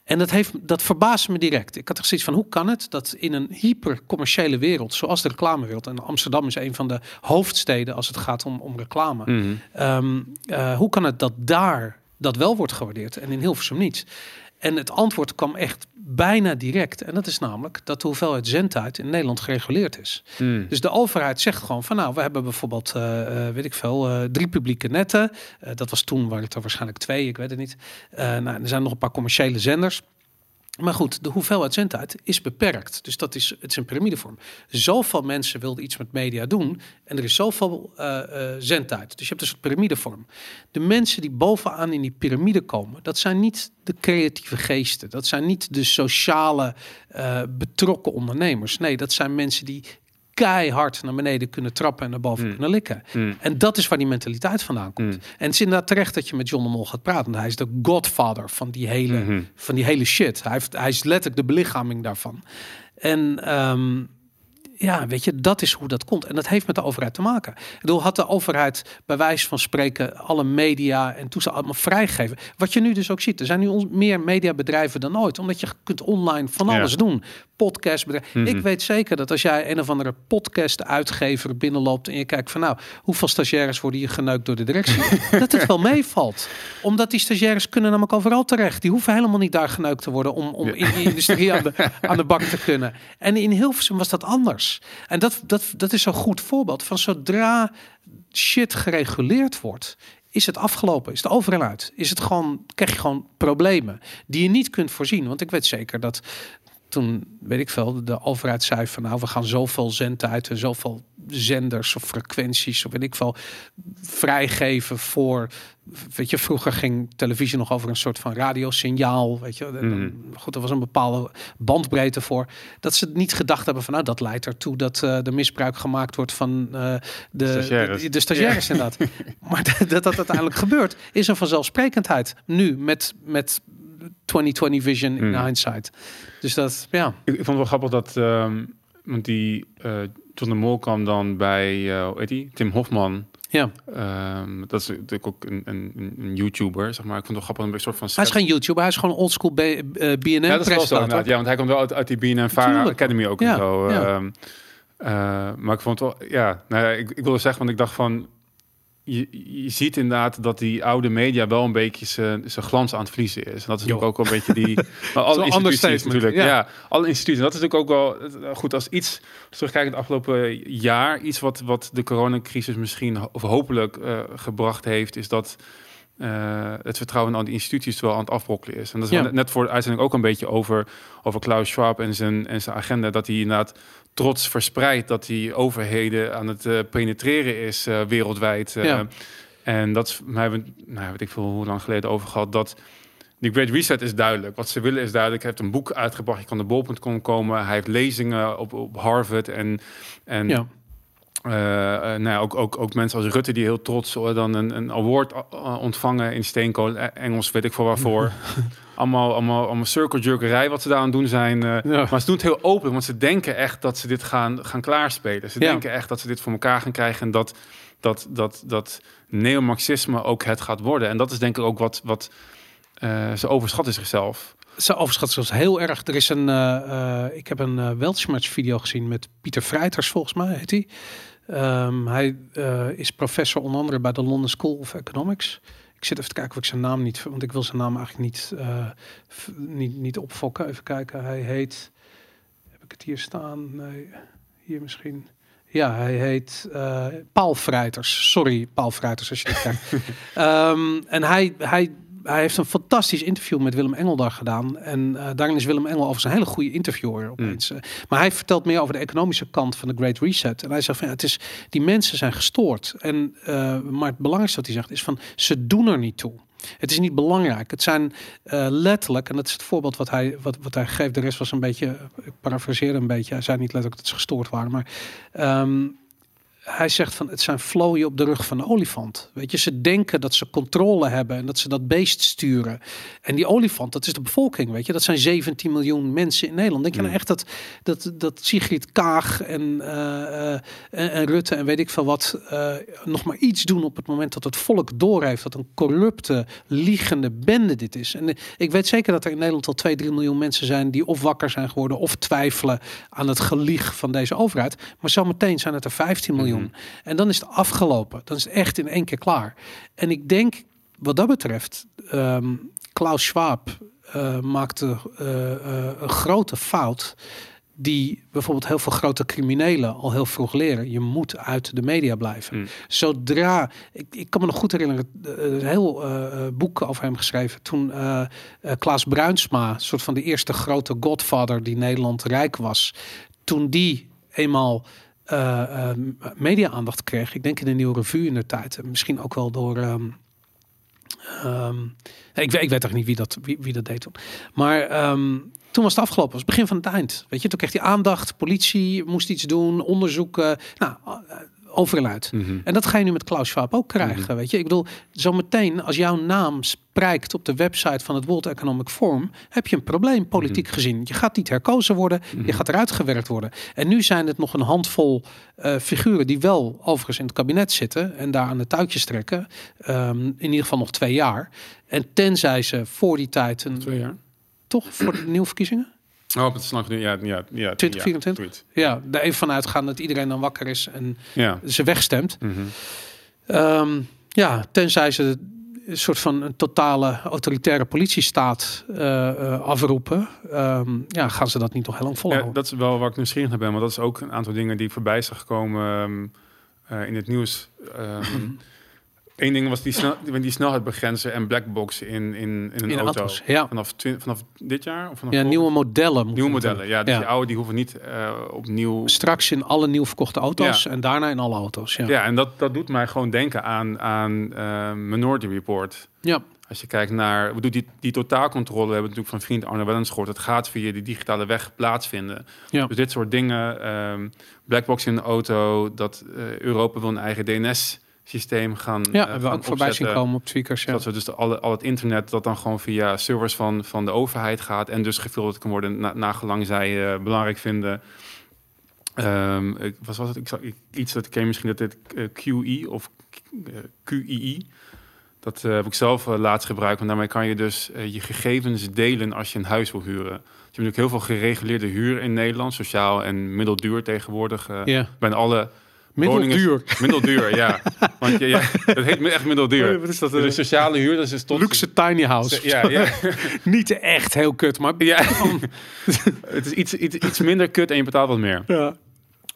[SPEAKER 1] En dat, heeft, dat verbaasde me direct. Ik had er zoiets van, hoe kan het dat in een hypercommerciële wereld, zoals de reclamewereld, en Amsterdam is een van de hoofdsteden als het gaat om, om reclame. Mm -hmm. um, uh, hoe kan het dat daar dat wel wordt gewaardeerd en in Hilversum niet? En het antwoord kwam echt bijna direct. En dat is namelijk dat de hoeveelheid zendtijd in Nederland gereguleerd is. Mm. Dus de overheid zegt gewoon van nou, we hebben bijvoorbeeld, uh, weet ik veel, uh, drie publieke netten. Uh, dat was toen, waren het er waarschijnlijk twee, ik weet het niet. nou, er zijn nog een paar commerciële zenders. Maar goed, de hoeveelheid zendtijd is beperkt. Dus dat is, het is een piramidevorm. Zoveel mensen wilden iets met media doen en er is zoveel uh, zendtijd. Dus je hebt een piramidevorm. De mensen die bovenaan in die piramide komen, dat zijn niet de creatieve geesten. Dat zijn niet de sociale uh, betrokken ondernemers. Nee, dat zijn mensen die keihard naar beneden kunnen trappen en naar boven mm. kunnen likken. Mm. En dat is waar die mentaliteit vandaan komt. Mm. En het is inderdaad terecht dat je met John de Mol gaat praten. Want hij is de godfather van die hele,
[SPEAKER 2] Mhm.
[SPEAKER 1] -hmm. van die hele shit. Hij, heeft, hij is letterlijk de belichaming daarvan. En um, ja, weet je, dat is hoe dat komt. En dat heeft met de overheid te maken. Ik bedoel, had de overheid bij wijze van spreken alle media en toestanden allemaal vrijgegeven. Wat je nu dus ook ziet, er zijn nu meer mediabedrijven dan ooit. Omdat je kunt online van alles ja. doen. Podcastbedrijf. Mm -hmm. Ik weet zeker dat als jij een of andere podcast-uitgever binnenloopt en je kijkt van nou, hoeveel stagiaires worden hier geneukt door de directie, dat het wel meevalt. Omdat die stagiaires kunnen namelijk overal terecht. Die hoeven helemaal niet daar geneukt te worden om, om ja. in die industrie aan de, aan de bak te kunnen. En in Hilversum was dat anders. En dat, dat, dat is zo'n goed voorbeeld van zodra shit gereguleerd wordt, is het afgelopen? Is het over en uit? Is het gewoon, krijg je gewoon problemen die je niet kunt voorzien? Want ik weet zeker dat toen, weet ik veel, de overheid zei van nou, we gaan zoveel zendtijd en zoveel zenders of frequenties of weet ik veel vrijgeven voor weet je vroeger ging televisie nog over een soort van radiosignaal weet je mm. goed er was een bepaalde bandbreedte voor dat ze niet gedacht hebben van nou dat leidt ertoe dat uh, er misbruik gemaakt wordt van uh, de
[SPEAKER 2] stagiaires,
[SPEAKER 1] de, de stagiaires ja. inderdaad maar dat, dat dat uiteindelijk gebeurt is een vanzelfsprekendheid nu met met 2020 vision in mm. hindsight dus dat ja
[SPEAKER 2] ik, ik vond het wel grappig dat um, want die uh, John de Mol kwam dan bij uh, hoe heet die? Tim Hofman.
[SPEAKER 1] Ja.
[SPEAKER 2] Um, dat is natuurlijk ook een, een, een, YouTuber, zeg maar. Ik vond het wel grappig een soort van.
[SPEAKER 1] Hij is geen YouTuber, hij is gewoon oldschool B, uh, BNN.
[SPEAKER 2] Ja, dat is wel zo, inderdaad. Ja, want hij komt wel uit, uit die BNN Vara Academy ook
[SPEAKER 1] ja.
[SPEAKER 2] en zo.
[SPEAKER 1] Ja.
[SPEAKER 2] Um, maar ik vond het wel, ja, nou ja, ik, ik wilde zeggen, want ik dacht van, je, je ziet inderdaad dat die oude media wel een beetje zijn glans aan het verliezen is. En dat is natuurlijk ook wel een beetje die... Maar alle instituties natuurlijk. Ja. ja. alle instituties. En dat is natuurlijk ook wel goed als iets... Terugkijkend het afgelopen jaar... Iets wat, wat de coronacrisis misschien of hopelijk uh, gebracht heeft... is dat uh, het vertrouwen aan die instituties wel aan het afbrokkelen is. En dat is ja. net voor de uitzending ook een beetje over, over Klaus Schwab en zijn, en zijn agenda. Dat hij inderdaad trots verspreidt dat hij overheden aan het uh, penetreren is uh, wereldwijd.
[SPEAKER 1] Ja.
[SPEAKER 2] En dat mij hebben, nou, weet ik veel hoe lang geleden over gehad, dat die Great Reset is duidelijk. Wat ze willen is duidelijk. Hij heeft een boek uitgebracht, je kan de bol.com komen. Hij heeft lezingen op, op Harvard en... en
[SPEAKER 1] ja.
[SPEAKER 2] Uh, nou ja, ook, ook, ook mensen als Rutte die heel trots dan een, een award ontvangen in steenkool, Engels weet ik voor waarvoor. allemaal, allemaal, allemaal circle jerkerij wat ze daar aan doen zijn. eh,
[SPEAKER 1] Ja.
[SPEAKER 2] Maar ze doen het heel open, want ze denken echt dat ze dit gaan, gaan klaarspelen. Ze
[SPEAKER 1] Ja.
[SPEAKER 2] denken echt dat ze dit voor elkaar gaan krijgen en dat, dat, dat, dat neomarxisme ook het gaat worden. En dat is denk ik ook wat, wat eh, ze overschatten zichzelf.
[SPEAKER 1] Ze overschatten zich heel erg. Er is een, eh, ik heb een uh, Weltschmerz video gezien met Pieter Vrijters, volgens mij heet hij. Ehm, hij is professor onder andere bij de London School of Economics. Ik zit even te kijken of ik zijn naam niet, want ik wil zijn naam eigenlijk niet, eh, niet, niet opfokken. Even kijken. Hij heet, heb ik het hier staan? Nee, hier misschien. Ja, hij heet eh Paul Vrijters. Sorry, Paul Vrijters, als je dit kijkt. Ehm, en hij, hij, hij heeft een fantastisch interview met Willem Engel daar gedaan. En eh, daarin is Willem Engel overigens een hele goede interviewer opeens. Eh, Maar hij vertelt meer over de economische kant van de Great Reset. En hij zegt van ja, het is, die mensen zijn gestoord. En, eh, maar het belangrijkste wat hij zegt is van ze doen er niet toe. Het is niet belangrijk. Het zijn letterlijk, en dat is het voorbeeld wat hij, wat, wat hij geeft. De rest was een beetje, ik parafraseer een beetje. Hij zei niet letterlijk dat ze gestoord waren, maar ehm, hij zegt van het zijn vlooien op de rug van een olifant. Weet je, ze denken dat ze controle hebben en dat ze dat beest sturen. En die olifant, dat is de bevolking, weet je. Dat zijn 17 miljoen mensen in Nederland. Denk je nou echt dat, dat, dat Sigrid Kaag en, eh, eh, en, en Rutte en weet ik veel wat eh, nog maar iets doen op het moment dat het volk doorheeft dat een corrupte, liegende bende dit is. En ik weet zeker dat er in Nederland al 2, 3 miljoen mensen zijn die of wakker zijn geworden of twijfelen aan het gelieg van deze overheid. Maar zometeen zijn het er 15 miljoen. En dan is het afgelopen. Dan is het echt in één keer klaar. En ik denk, wat dat betreft, ehm, Klaus Schwab eh, maakte eh, eh, een grote fout. Die bijvoorbeeld heel veel grote criminelen al heel vroeg leren. Je moet uit de media blijven.
[SPEAKER 2] Mm.
[SPEAKER 1] Zodra, ik, ik kan me nog goed herinneren, een heel boek over hem geschreven. Toen Klaas Bruinsma, een soort van de eerste grote godfather die Nederland rijk was. Toen die eenmaal eh, eh, media-aandacht kreeg. Ik denk in de Nieuwe Revue in de tijd. En misschien ook wel door... ehm, ehm, ik, weet, ik weet toch niet wie dat, wie, wie dat deed toen. Maar toen was het afgelopen. was het begin van het eind. Weet je, toen kreeg hij aandacht. Politie moest iets doen. Onderzoeken. Nou, over en uit.
[SPEAKER 2] Mhm.
[SPEAKER 1] En dat ga je nu met Klaus Schwab ook krijgen. Weet je, ik bedoel, zometeen als jouw naam prijkt op de website van het World Economic Forum, heb je een probleem politiek gezien. Je gaat niet herkozen worden, je gaat eruit gewerkt worden. En nu zijn het nog een handvol eh, figuren die wel overigens in het kabinet zitten en daar aan de touwtjes trekken. Ehm, in ieder geval nog twee jaar. En tenzij ze voor die tijd een
[SPEAKER 2] Twee jaar.
[SPEAKER 1] toch voor de nieuwe verkiezingen.
[SPEAKER 2] Oh, het lang geleden. Ja, ja, ja,
[SPEAKER 1] 2024?
[SPEAKER 2] Ja.
[SPEAKER 1] Ja, daar even vanuit gaan dat iedereen dan wakker is en
[SPEAKER 2] ja.
[SPEAKER 1] ze wegstemt.
[SPEAKER 2] Mhm.
[SPEAKER 1] Ehm, ja, tenzij ze een soort van een totale autoritaire politiestaat eh, afroepen, ehm, ja, gaan ze dat niet nog heel lang
[SPEAKER 2] Ja, dat is wel waar ik nieuwsgierig naar ben, maar dat is ook een aantal dingen die voorbij zijn gekomen ehm, eh, in het nieuws. Eén ding was die, snel, die, die snelheidbegrenzer en blackbox in, in, in een
[SPEAKER 1] In
[SPEAKER 2] auto.
[SPEAKER 1] auto's, ja.
[SPEAKER 2] Vanaf, vanaf dit jaar? Of vanaf
[SPEAKER 1] ja, nieuwe modellen.
[SPEAKER 2] nieuwe
[SPEAKER 1] we
[SPEAKER 2] modellen. Ja, dus
[SPEAKER 1] Ja.
[SPEAKER 2] die oude die hoeven niet eh, opnieuw.
[SPEAKER 1] Straks in alle nieuw verkochte auto's
[SPEAKER 2] Ja.
[SPEAKER 1] en daarna in alle auto's. Ja,
[SPEAKER 2] Ja, en dat, dat doet mij gewoon denken aan, aan eh, Minority Report.
[SPEAKER 1] ja.
[SPEAKER 2] Als je kijkt naar, die, die totaalcontrole, we hebben natuurlijk van vriend Arno Wellens gehoord. Het gaat via die digitale weg plaatsvinden.
[SPEAKER 1] Ja.
[SPEAKER 2] Dus dit soort dingen, ehm, blackbox in de auto, dat eh, Europa wil een eigen DNS-systeem gaan,
[SPEAKER 1] ja
[SPEAKER 2] eh,
[SPEAKER 1] we ook voorbij zien komen op tweakers. Ja.
[SPEAKER 2] Dat we dus de, alle, al het internet dat dan gewoon via servers van, van de overheid gaat en dus gefilterd kan worden na, nagelang zij eh, belangrijk vinden. Ehm, ik, was, was het? Ik zag iets dat ik ken misschien dat dit eh, QE of QII. Dat eh, heb ik zelf laatst gebruikt. Want daarmee kan je dus je gegevens delen als je een huis wil huren. Dus je hebt natuurlijk heel veel gereguleerde huur in Nederland, sociaal en middelduur tegenwoordig.
[SPEAKER 1] ja.
[SPEAKER 2] Bijna alle
[SPEAKER 1] Middelduur.
[SPEAKER 2] middelduur, ja. Want je, ja, het heet echt middelduur.
[SPEAKER 1] Wat is dat?
[SPEAKER 2] De sociale huur, dat is tot...
[SPEAKER 1] Luxe tiny house.
[SPEAKER 2] Ja, ja.
[SPEAKER 1] Niet echt heel kut, maar
[SPEAKER 2] ja. het is iets, iets, iets minder kut en je betaalt wat meer.
[SPEAKER 1] ja.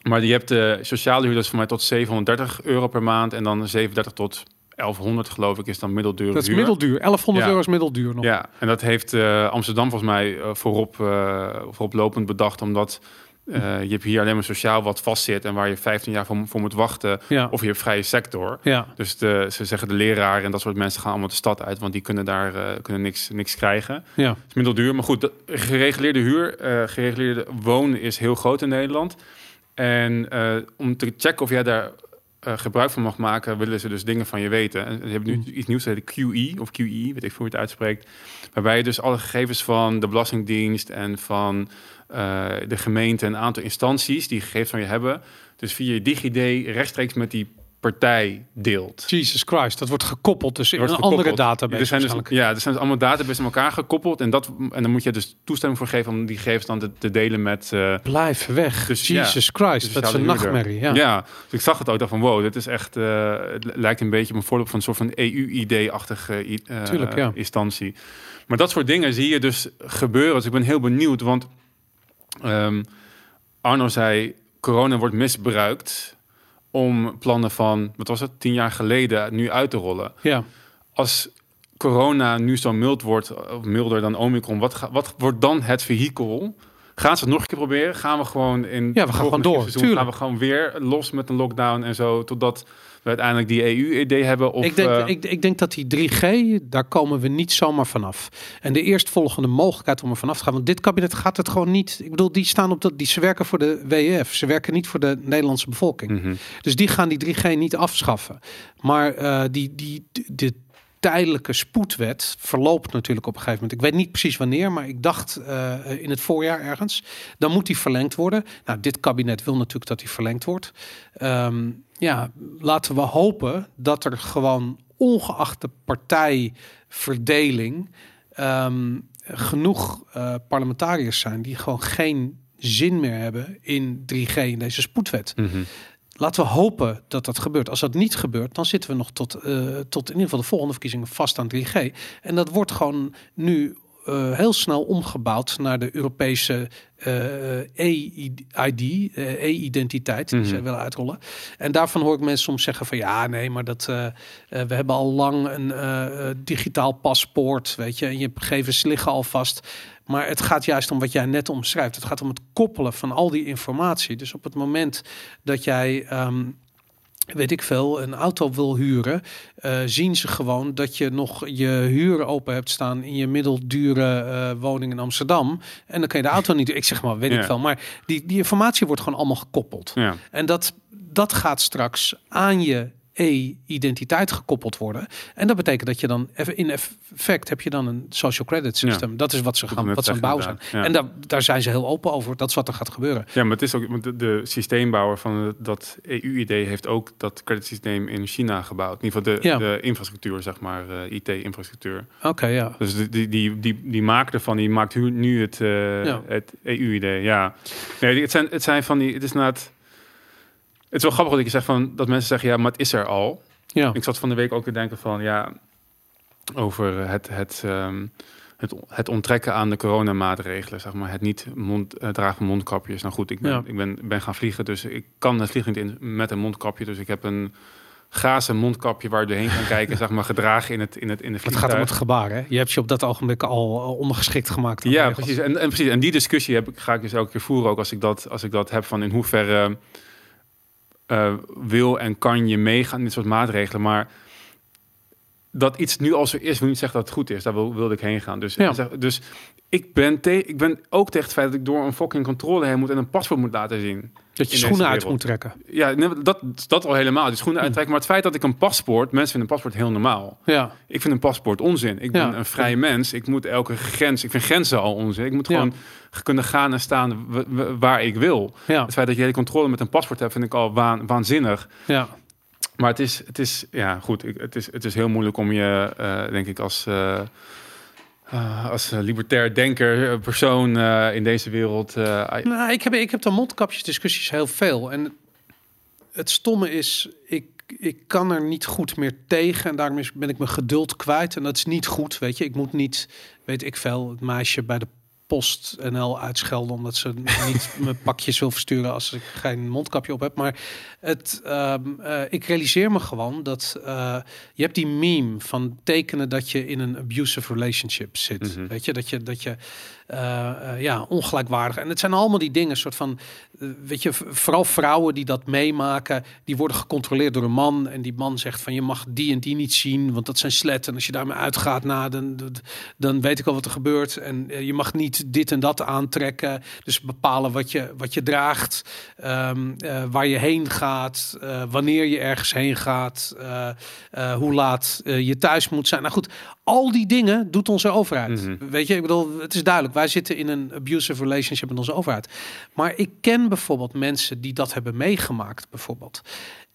[SPEAKER 2] Maar je hebt de sociale huur, dat is voor mij tot 730 euro per maand. En dan 37 tot 1100 geloof ik is dan middelduur.
[SPEAKER 1] Dat is middelduur. 1100
[SPEAKER 2] Ja.
[SPEAKER 1] euro is middelduur nog.
[SPEAKER 2] Ja, en dat heeft eh, Amsterdam volgens mij eh, voorop, eh vooroplopend bedacht. Omdat eh, je hebt hier alleen maar sociaal wat vastzit en waar je 15 jaar voor, voor moet wachten.
[SPEAKER 1] Ja.
[SPEAKER 2] Of je hebt vrije sector.
[SPEAKER 1] Ja.
[SPEAKER 2] Dus de, ze zeggen de leraren en dat soort mensen gaan allemaal de stad uit, want die kunnen daar eh, kunnen niks, niks krijgen.
[SPEAKER 1] ja.
[SPEAKER 2] Het is middelduur, maar goed, de gereguleerde huur, eh, gereguleerde wonen is heel groot in Nederland. En om te checken of jij daar gebruik van mag maken, willen ze dus dingen van je weten. En je hebt nu
[SPEAKER 1] Hmm.
[SPEAKER 2] iets nieuws, heet QE of QE, weet ik hoe je het uitspreekt. Waarbij je dus alle gegevens van de Belastingdienst en van de gemeente en een aantal instanties die gegevens van je hebben, dus via je DigiD rechtstreeks met die partij deelt.
[SPEAKER 1] Jesus Christ, dat wordt gekoppeld dus in een andere database
[SPEAKER 2] Er zijn dus, ja, er zijn dus allemaal databases aan elkaar gekoppeld. En, dat, en dan moet je dus toestemming voor geven om die gegevens dan te, te delen met... eh,
[SPEAKER 1] Blijf weg.
[SPEAKER 2] Dus, ja,
[SPEAKER 1] Jesus Christ,
[SPEAKER 2] dus
[SPEAKER 1] dat is een nachtmerrie. Ja.
[SPEAKER 2] Ja. dus ik zag het ook. dacht van wow, dit is echt... eh, het lijkt een beetje op een voorbeeld van een soort van EU-ID-achtige eh,
[SPEAKER 1] Tuurlijk, ja.
[SPEAKER 2] instantie. Maar dat soort dingen zie je dus gebeuren. Dus ik ben heel benieuwd, want ehm, Arno zei... corona wordt misbruikt om plannen van, wat was het, tien jaar geleden nu uit te rollen.
[SPEAKER 1] ja.
[SPEAKER 2] Als corona nu zo mild wordt, of milder dan Omicron, wat, ga- wat wordt dan het vehikel? Gaan ze het nog een keer proberen? Gaan we gewoon in
[SPEAKER 1] Ja, we gaan gewoon door,
[SPEAKER 2] seizoen, gaan we gewoon weer los met een lockdown en zo, totdat we uiteindelijk die EU-idee hebben? Of,
[SPEAKER 1] ik, denk,
[SPEAKER 2] eh,
[SPEAKER 1] ik, ik denk dat die 3G, daar komen we niet zomaar vanaf. En de eerstvolgende mogelijkheid om er vanaf te gaan, want dit kabinet gaat het gewoon niet. Ik bedoel, die staan op dat, die, ze werken voor de WEF, ze werken niet voor de Nederlandse bevolking.
[SPEAKER 2] mhm.
[SPEAKER 1] Dus die gaan die 3G niet afschaffen. Maar eh, die, die, de tijdelijke spoedwet verloopt natuurlijk op een gegeven moment. Ik weet niet precies wanneer, maar ik dacht eh, in het voorjaar ergens. Dan moet die verlengd worden. Nou, dit kabinet wil natuurlijk dat die verlengd wordt. Ehm, ja, laten we hopen dat er gewoon ongeacht de partijverdeling ehm, genoeg eh, parlementariërs zijn die gewoon geen zin meer hebben in 3G in deze spoedwet.
[SPEAKER 2] Mhm.
[SPEAKER 1] Laten we hopen dat dat gebeurt. Als dat niet gebeurt, dan zitten we nog tot, eh, tot in ieder geval de volgende verkiezingen vast aan 3G. En dat wordt gewoon nu eh, heel snel omgebouwd naar de Europese e-ID, eh, e-identiteit die
[SPEAKER 2] Mhm.
[SPEAKER 1] ze willen uitrollen. En daarvan hoor ik mensen soms zeggen van ja, nee, maar dat eh, we hebben al lang een digitaal paspoort, weet je, en je gegevens liggen al vast. Maar het gaat juist om wat jij net omschrijft. Het gaat om het koppelen van al die informatie. Dus op het moment dat jij, ehm, weet ik veel, een auto wil huren, eh, zien ze gewoon dat je nog je huur open hebt staan in je middeldure eh, woning in Amsterdam. En dan kan je de auto niet. Ik zeg maar, weet ik veel. Maar die, die informatie wordt gewoon allemaal gekoppeld.
[SPEAKER 2] Ja.
[SPEAKER 1] En dat, dat gaat straks aan je e-identiteit gekoppeld worden. En dat betekent dat je dan even in effect heb je dan een social credit system. Dat is wat ze gaan wat ze aan bouwen zijn.
[SPEAKER 2] Ja.
[SPEAKER 1] En daar, daar zijn ze heel open over. Dat is wat er gaat gebeuren.
[SPEAKER 2] Ja, maar het is ook de, de systeembouwer van dat EU-idee heeft ook dat creditsysteem in China gebouwd. In ieder geval de,
[SPEAKER 1] Ja.
[SPEAKER 2] de infrastructuur, zeg maar, eh, IT-infrastructuur.
[SPEAKER 1] Oké, ja.
[SPEAKER 2] Dus die, die, die, die, die maker ervan, die maakt nu het, eh, het EU-idee. Ja, nee, het zijn, het zijn van die, het is inderdaad. Het is wel grappig dat ik zeg van dat mensen zeggen ja, maar het is er al.
[SPEAKER 1] Ja,
[SPEAKER 2] Ik zat van de week ook te denken van ja, over het, het, ehm, het, het onttrekken aan de coronamaatregelen, zeg maar. Het niet mond, eh, dragen van mondkapjes. Nou goed, ik ben,
[SPEAKER 1] Ja.
[SPEAKER 2] ik ben, ben gaan vliegen, dus ik kan het vliegen in met een mondkapje. Dus ik heb een gazen mondkapje waar je doorheen kan kijken, zeg maar, gedragen in het, in het, in het
[SPEAKER 1] het
[SPEAKER 2] vliegtuig.
[SPEAKER 1] gaat om het gebaar. Hè? Je hebt je op dat ogenblik al al ondergeschikt gemaakt.
[SPEAKER 2] Ja, precies. En, en precies. En die discussie heb ik, ga ik dus elke keer voeren, ook als ik dat, als ik dat heb van in hoeverre eh, wil en kan je meegaan in dit soort maatregelen. Maar dat iets nu al zo is, wil niet zeggen dat het goed is. Daar wil, wilde ik heen gaan. Dus,
[SPEAKER 1] Ja.
[SPEAKER 2] dus ik, ben te, ik ben ook tegen het feit dat ik door een fucking controle heen moet en een paspoort moet laten zien.
[SPEAKER 1] Dat je schoenen uit moet trekken.
[SPEAKER 2] Ja, dat, dat al helemaal. Die schoenen
[SPEAKER 1] Hm.
[SPEAKER 2] uittrekken. Maar het feit dat ik een paspoort, mensen vinden een paspoort heel normaal.
[SPEAKER 1] Ja,
[SPEAKER 2] Ik vind een paspoort onzin. Ik ben
[SPEAKER 1] Ja.
[SPEAKER 2] een vrij mens. Ik moet elke grens. Ik vind grenzen al onzin. Ik moet
[SPEAKER 1] Ja.
[SPEAKER 2] gewoon kunnen gaan en staan waar ik wil.
[SPEAKER 1] ja,
[SPEAKER 2] Het feit dat je hele controle met een paspoort hebt, vind ik al waan, waanzinnig.
[SPEAKER 1] ja.
[SPEAKER 2] Maar het is, het is ja goed. ik- Het is, het is heel moeilijk om je, eh, denk ik, als. eh, eh, als eh, libertair denker, eh, persoon eh, in deze wereld.
[SPEAKER 1] Nou, ik heb, ik heb de mondkapjesdiscussies heel veel. En het stomme is, ik, ik kan er niet goed meer tegen. En daarom ben ik mijn geduld kwijt. En dat is niet goed, weet je. Ik moet niet, weet ik veel, het meisje bij de PostNL uitschelden... omdat ze niet mijn pakjes wil versturen als ik geen mondkapje op heb. Maar het, ehm, eh, ik realiseer me gewoon dat... eh, je hebt die meme van tekenen dat je in een abusive relationship zit.
[SPEAKER 2] Mhm.
[SPEAKER 1] Weet je, dat je... Dat je eh, ja, ongelijkwaardig. En het zijn allemaal die dingen, soort van weet je, vooral vrouwen die dat meemaken, die worden gecontroleerd door een man. En die man zegt van je mag die en die niet zien, want dat zijn sletten. En als je daarmee uitgaat, nou, dan, dan weet ik al wat er gebeurt. En eh, je mag niet dit en dat aantrekken. Dus bepalen wat je, wat je draagt, ehm, eh, waar je heen gaat, eh, wanneer je ergens heen gaat, hoe laat je thuis moet zijn. Nou goed, al die dingen doet onze overheid.
[SPEAKER 2] Mhm.
[SPEAKER 1] Weet je, ik bedoel, het is duidelijk. Wij zitten in een abusive relationship met onze overheid. Maar ik ken bijvoorbeeld mensen die dat hebben meegemaakt, bijvoorbeeld.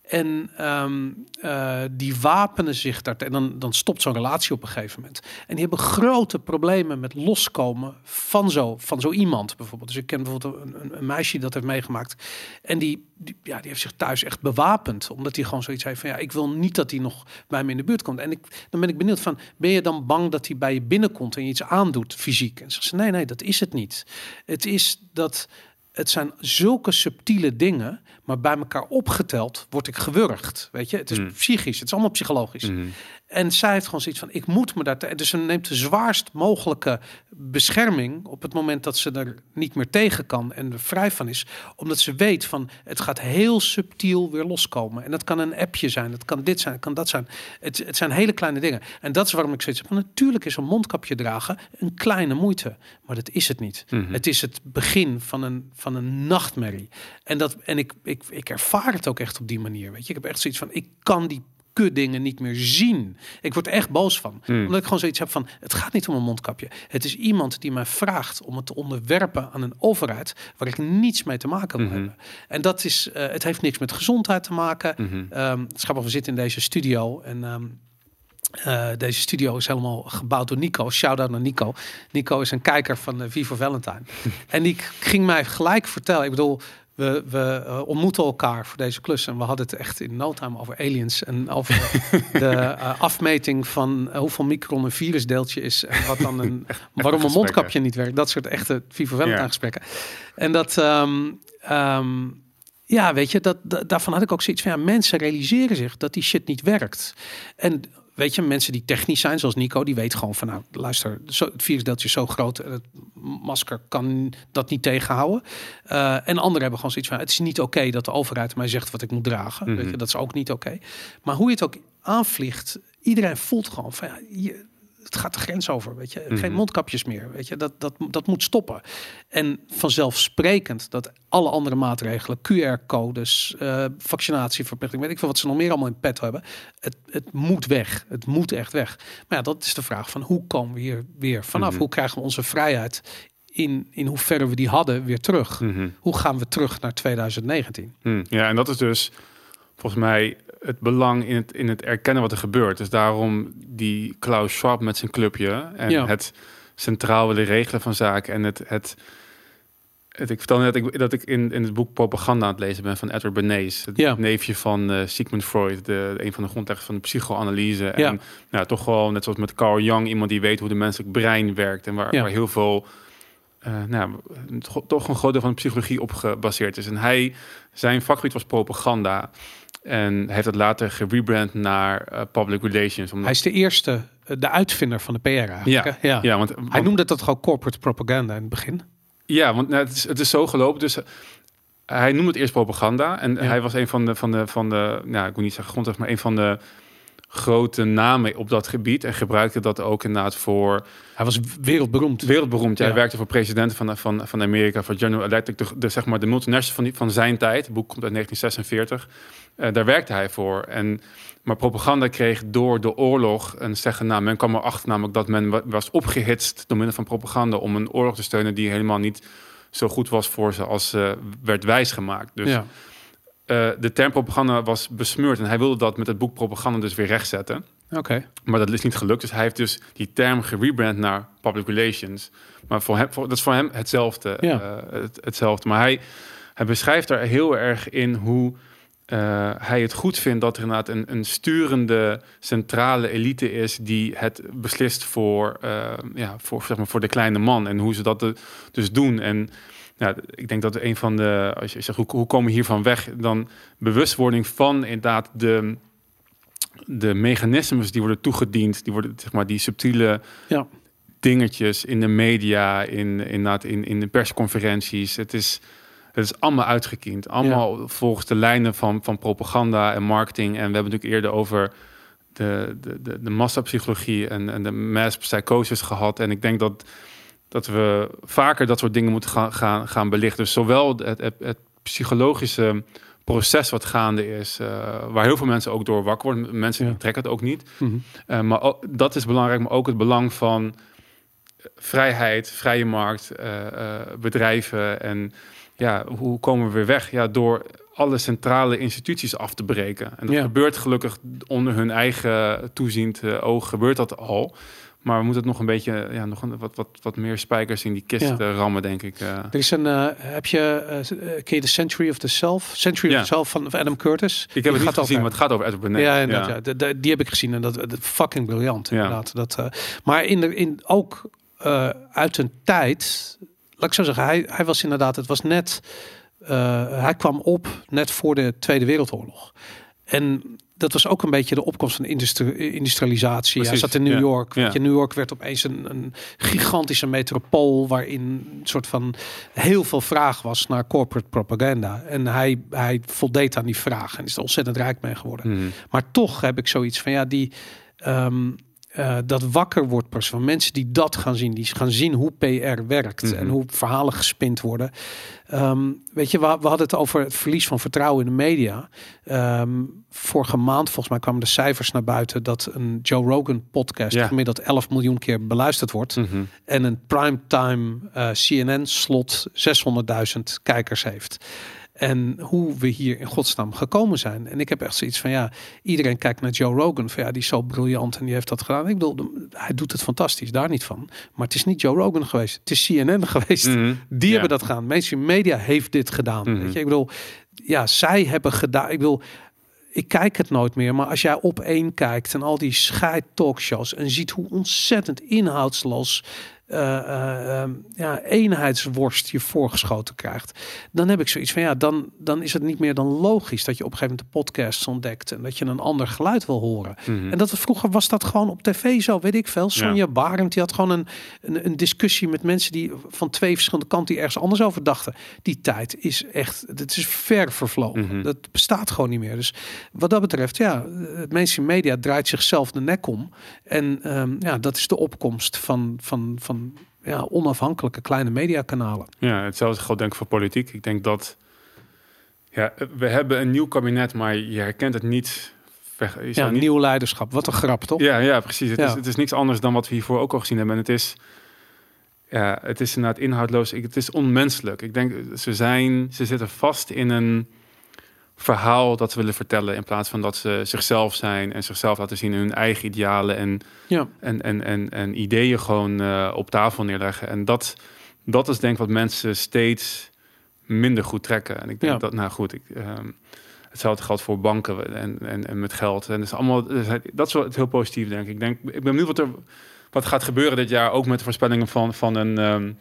[SPEAKER 1] En ehm, eh, die wapenen zich daar. En dan, dan stopt zo'n relatie op een gegeven moment. En die hebben grote problemen met loskomen van zo, van zo iemand bijvoorbeeld. Dus ik ken bijvoorbeeld een, een, meisje die dat heeft meegemaakt. En die, ja, die heeft zich thuis echt bewapend. Omdat hij gewoon zoiets heeft van ja, ik wil niet dat hij nog bij me in de buurt komt. En ik, dan ben ik benieuwd van, ben je dan bang dat hij bij je binnenkomt en je iets aandoet fysiek? En zegt ze, nee, nee, dat is het niet. Het is dat het zijn zulke subtiele dingen, maar bij elkaar opgeteld word ik gewurgd. Weet je, het is
[SPEAKER 2] Mm.
[SPEAKER 1] psychisch, het is allemaal psychologisch.
[SPEAKER 2] Mhm.
[SPEAKER 1] En zij heeft gewoon zoiets van: ik moet me daar. te- Dus ze neemt de zwaarst mogelijke bescherming op het moment dat ze er niet meer tegen kan en er vrij van is, omdat ze weet van het gaat heel subtiel weer loskomen. En dat kan een appje zijn, het kan dit zijn, het kan dat zijn. Het, het zijn hele kleine dingen. En dat is waarom ik zoiets heb. van, Natuurlijk is een mondkapje dragen een kleine moeite, maar dat is het niet.
[SPEAKER 2] Mhm.
[SPEAKER 1] Het is het begin van een, van een nachtmerrie. En, dat, en ik, ik, ik ervaar het ook echt op die manier. Weet je, ik heb echt zoiets van: ik kan die kutdingen niet meer zien. Ik word er echt boos van.
[SPEAKER 2] Hmm.
[SPEAKER 1] Omdat ik gewoon zoiets heb van, het gaat niet om een mondkapje. Het is iemand die mij vraagt om het te onderwerpen aan een overheid waar ik niets mee te maken wil
[SPEAKER 2] Mhm.
[SPEAKER 1] hebben. En dat is, eh, het heeft niks met gezondheid te maken. Grappig, we zitten in deze studio en ehm, eh, deze studio is helemaal gebouwd door Nico. Shout-out naar Nico. Nico is een kijker van uh, Vivo Valentine. en die ging mij gelijk vertellen. Ik bedoel, we, we eh, ontmoeten elkaar voor deze klus. En we hadden het echt in no time over aliens. En over de eh, afmeting van eh, hoeveel micron een virusdeeltje is. En wat dan een, waarom een mondkapje niet werkt. Dat soort echte Vivo Valentine
[SPEAKER 2] Ja.
[SPEAKER 1] gesprekken. En dat... ehm, ehm, ja, weet je, dat, da- daarvan had ik ook zoiets van, ja, mensen realiseren zich dat die shit niet werkt. En weet je, mensen die technisch zijn, zoals Nico, die weet gewoon van, nou, luister, zo, het virusdeeltje is zo groot, het masker kan dat niet tegenhouden. Eh, en anderen hebben gewoon zoiets van, het is niet oké dat de overheid mij zegt wat ik moet dragen.
[SPEAKER 2] Mhm.
[SPEAKER 1] Weet je, dat is ook niet oké. Maar hoe je het ook aanvliegt, iedereen voelt gewoon van, ja, je, het gaat de grens over, weet je. Geen
[SPEAKER 2] Mhm.
[SPEAKER 1] mondkapjes meer, weet je. Dat, dat, dat moet stoppen. En vanzelfsprekend dat alle andere maatregelen, QR-codes, eh vaccinatieverplichting, weet ik veel wat ze nog meer allemaal in pet hebben. Het, het moet weg. Het moet echt weg. Maar ja, dat is de vraag van hoe komen we hier weer vanaf?
[SPEAKER 2] Mhm.
[SPEAKER 1] Hoe krijgen we onze vrijheid in, in hoeverre we die hadden weer terug?
[SPEAKER 2] Mhm.
[SPEAKER 1] Hoe gaan we terug naar 2019?
[SPEAKER 2] Hm, Ja, en dat is dus volgens mij het belang in het, in het erkennen wat er gebeurt. Dus daarom die Klaus Schwab met zijn clubje en
[SPEAKER 1] Ja.
[SPEAKER 2] het centraal willen regelen van zaken en het... het het, ik vertelde net dat ik, dat ik in, in het boek Propaganda aan het lezen ben van Edward Bernays. Het
[SPEAKER 1] Ja.
[SPEAKER 2] neefje van eh, Sigmund Freud, de, een van de grondleggers van de psychoanalyse.
[SPEAKER 1] Ja.
[SPEAKER 2] En nou, toch gewoon, net zoals met Carl Jung, iemand die weet hoe de menselijk brein werkt. En waar, heel veel, eh, nou, toch, toch een groot deel van de psychologie op gebaseerd is. En hij, zijn vakgebied was propaganda. En heeft het later gerebrand naar eh, public relations. Omdat,
[SPEAKER 1] Hij is de eerste, eh, de uitvinder van de PR eigenlijk.
[SPEAKER 2] Ja.
[SPEAKER 1] ja.
[SPEAKER 2] ja, want,
[SPEAKER 1] Hij noemde dat gewoon corporate propaganda in het begin.
[SPEAKER 2] Ja, want nou, het, is, het is zo gelopen. Dus eh, hij noemde het eerst propaganda. En
[SPEAKER 1] Ja.
[SPEAKER 2] hij was een van de, van de, van de nou, ik moet niet zeggen grondrecht, maar een van de grote namen op dat gebied. En gebruikte dat ook inderdaad voor
[SPEAKER 1] Hij was wereldberoemd.
[SPEAKER 2] wereldberoemd. Ja. Hij werkte voor presidenten van, van, van Amerika, voor General Electric, de, de, zeg maar de multinational van, die, van zijn tijd. Het boek komt uit 1946. Eh, daar werkte hij voor. En, maar propaganda kreeg door de oorlog een zeggen, nou, men kwam erachter namelijk dat men wa- was opgehitst door middel van propaganda om een oorlog te steunen die helemaal niet zo goed was voor ze als werd wijsgemaakt. Dus
[SPEAKER 1] ja.
[SPEAKER 2] Eh, de term propaganda was besmeurd en hij wilde dat met het boek propaganda dus weer rechtzetten.
[SPEAKER 1] Oké.
[SPEAKER 2] Maar dat is niet gelukt. Dus hij heeft dus die term gerebrand naar public relations. Maar voor hem, voor, dat is voor hem hetzelfde.
[SPEAKER 1] Ja.
[SPEAKER 2] eh, het, hetzelfde. Maar hij, hij beschrijft daar heel erg in hoe eh, hij het goed vindt dat er inderdaad een, een sturende centrale elite is die het beslist voor, ja, voor, zeg maar, voor de kleine man. En hoe ze dat de- dus doen. En ja, ik denk dat een van de, als je zegt hoe, hoe komen we hiervan weg, dan bewustwording van inderdaad de, de mechanismes die worden toegediend, die worden zeg maar die subtiele
[SPEAKER 1] Ja.
[SPEAKER 2] dingetjes in de media, in, inderdaad in, in de persconferenties. Het is, Het is allemaal uitgekiend. Allemaal volgens de lijnen van, van propaganda en marketing. En we hebben natuurlijk eerder over de, de, de, de massapsychologie en, en de mass psychosis gehad. En ik denk dat, dat we vaker dat soort dingen moeten gaan, gaan, gaan belichten. Dus zowel het, het, het psychologische proces wat gaande is, uh, waar heel veel mensen ook door wakker worden. Mensen ja. trekken het ook niet. Mm -hmm. uh, maar ook, dat is belangrijk, maar ook het belang van vrijheid, vrije markt, uh, bedrijven en ja, hoe komen we weer weg? Ja, door alle centrale instituties af te breken. En dat ja. gebeurt gelukkig onder hun eigen toeziend oog, gebeurt dat al. Maar we moeten het nog een beetje, ja, nog een, wat, wat, wat meer spijkers in die kist ja. rammen, denk ik. Uh.
[SPEAKER 1] Er is een, uh, heb je, uh, ken je The Century of the Self? Century
[SPEAKER 2] ja.
[SPEAKER 1] of the Self van, van Adam Curtis.
[SPEAKER 2] Ik heb het niet gezien, over, maar het gaat over Edward Bernays.
[SPEAKER 1] Ja, ja. ja. De, de, die heb ik gezien en dat, dat fucking briljant, inderdaad. Dat, maar in de, in, ook uit een tijd, laat ik zo zeggen, hij, hij was inderdaad, het was net, hij kwam op net voor de Tweede Wereldoorlog. En dat was ook een beetje de opkomst van industri industrialisatie. Precies, Hij zat in New ja, York. Ja. Je, New York werd opeens een, een, gigantische metropool waarin een soort van heel veel vraag was naar corporate propaganda. En hij, hij voldeed aan die vraag en is er ontzettend rijk mee geworden.
[SPEAKER 2] Mm.
[SPEAKER 1] Maar toch heb ik zoiets van ja, die. Um, uh, dat wakker wordt pas van mensen die dat gaan zien, die gaan zien hoe PR werkt
[SPEAKER 2] Mhm.
[SPEAKER 1] mm -hmm. en hoe verhalen gespind worden. Um, weet je, we, we, hadden het over het verlies van vertrouwen in de media. Um, vorige maand, volgens mij, kwamen de cijfers naar buiten dat een Joe Rogan podcast
[SPEAKER 2] Ja.
[SPEAKER 1] gemiddeld 11 miljoen keer beluisterd wordt.
[SPEAKER 2] Mhm.
[SPEAKER 1] En een primetime uh, CNN slot 600.000 kijkers heeft. En hoe we hier in godsnaam gekomen zijn. En ik heb echt zoiets van ja, iedereen kijkt naar Joe Rogan. Van ja, die is zo briljant en die heeft dat gedaan. Ik bedoel, hij doet het fantastisch, daar niet van. Maar het is niet Joe Rogan geweest. Het is CNN geweest.
[SPEAKER 2] Mhm.
[SPEAKER 1] Die
[SPEAKER 2] Ja.
[SPEAKER 1] hebben dat gedaan. Mainstream media heeft dit gedaan.
[SPEAKER 2] Mhm.
[SPEAKER 1] Weet je, ik bedoel, ja, zij hebben gedaan. Ik bedoel, ik kijk het nooit meer, maar als jij op één kijkt en al die scheid talkshows en ziet hoe ontzettend inhoudslos eh, eh, ehm, ja, eenheidsworst je voorgeschoten krijgt, dan heb ik zoiets van ja, dan, dan is het niet meer dan logisch dat je op een gegeven moment de podcasts ontdekt en dat je een ander geluid wil horen.
[SPEAKER 2] Mhm.
[SPEAKER 1] En dat vroeger was dat gewoon op tv zo, weet ik veel. Sonja Barend die had gewoon een, een, een discussie met mensen die van twee verschillende kanten die ergens anders over dachten. Die tijd is echt, het is ver vervlogen.
[SPEAKER 2] Mhm.
[SPEAKER 1] Dat bestaat gewoon niet meer. Dus wat dat betreft, ja, het mainstream media draait zichzelf de nek om. En ehm, ja, dat is de opkomst van, van, van ja, onafhankelijke kleine mediakanalen.
[SPEAKER 2] Ja, hetzelfde geldt denk ik voor politiek. Ik denk dat ja, we hebben een nieuw kabinet, maar je herkent het niet. Je
[SPEAKER 1] Ja,
[SPEAKER 2] niet
[SPEAKER 1] nieuw leiderschap. Wat een grap, toch?
[SPEAKER 2] Ja, ja precies. Het,
[SPEAKER 1] Ja.
[SPEAKER 2] Is, het is niks anders dan wat we hiervoor ook al gezien hebben. En het is, ja, het is inderdaad inhoudloos. Ik, het is onmenselijk. Ik denk, ze, zijn, ze zitten vast in een verhaal dat ze willen vertellen... in plaats van dat ze zichzelf zijn en zichzelf laten zien... in hun eigen idealen en,
[SPEAKER 1] Ja.
[SPEAKER 2] en, en, en, en ideeën gewoon eh, op tafel neerleggen. En dat, dat is denk ik wat mensen steeds minder goed trekken. En ik denk
[SPEAKER 1] Ja.
[SPEAKER 2] dat, nou goed... Ik, ehm, Hetzelfde geldt voor banken en, en, en met geld. En dat is allemaal, dat is wel heel positief, denk ik. Ik, denk, ik ben benieuwd wat er wat gaat gebeuren dit jaar, ook met de voorspellingen van, van een, ehm, een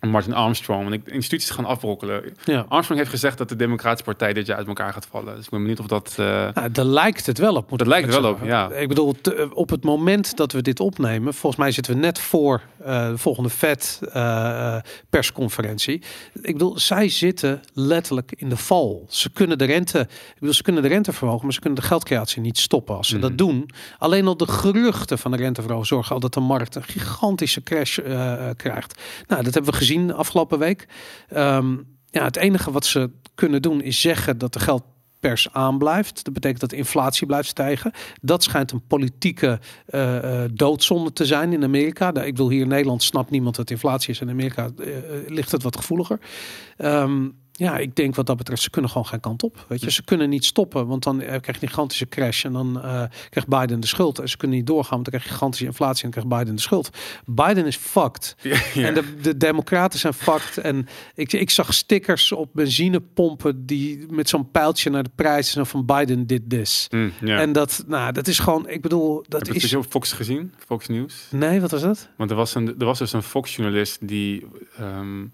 [SPEAKER 2] Martin Armstrong. Want ik, instituties gaan afbrokkelen.
[SPEAKER 1] Ja.
[SPEAKER 2] Armstrong heeft gezegd dat de Democratische Partij dit jaar uit elkaar gaat vallen. Dus ik ben benieuwd of dat.
[SPEAKER 1] Nou, daar lijkt het wel op. Moet
[SPEAKER 2] Dat lijkt wel
[SPEAKER 1] zeggen.
[SPEAKER 2] op, ja.
[SPEAKER 1] Ik bedoel, op het moment dat we dit opnemen, volgens mij zitten we net voor eh, de volgende Fed eh, persconferentie. Ik bedoel, zij zitten letterlijk in de val. Ze kunnen de rente, ik bedoel, ze kunnen de rente verhogen, maar ze kunnen de geldcreatie niet stoppen als ze dat doen. Alleen al de geruchten van de renteverhoging zorgen al dat de markt een gigantische crash krijgt. Nou, dat hebben we gezien afgelopen week. Ehm, ja, het enige wat ze kunnen doen is zeggen dat de geldpers aanblijft. Dat betekent dat de inflatie blijft stijgen. Dat schijnt een politieke eh, doodzonde te zijn in Amerika. Daar- Ik bedoel, hier in Nederland snapt niemand wat inflatie is. In Amerika eh, ligt het wat gevoeliger. Ehm, ja, ik denk wat dat betreft, ze kunnen gewoon geen kant op. Weet je, ze kunnen niet stoppen, want dan eh, krijg je een gigantische crash en dan eh, krijgt Biden de schuld. En ze kunnen niet doorgaan, want dan krijg je gigantische inflatie en dan krijgt Biden de schuld. Biden is fucked.
[SPEAKER 2] ja.
[SPEAKER 1] En de, de democraten zijn fucked. En ik, ik zag stickers op benzinepompen die met zo'n pijltje naar de prijs en van Biden did this.
[SPEAKER 2] Mm, ja.
[SPEAKER 1] En dat, nou, dat is gewoon, ik bedoel, dat
[SPEAKER 2] Heb je
[SPEAKER 1] is.
[SPEAKER 2] op Fox gezien? Fox News?
[SPEAKER 1] Nee, wat was dat?
[SPEAKER 2] Want er was, een, er was dus een Fox-journalist die ehm,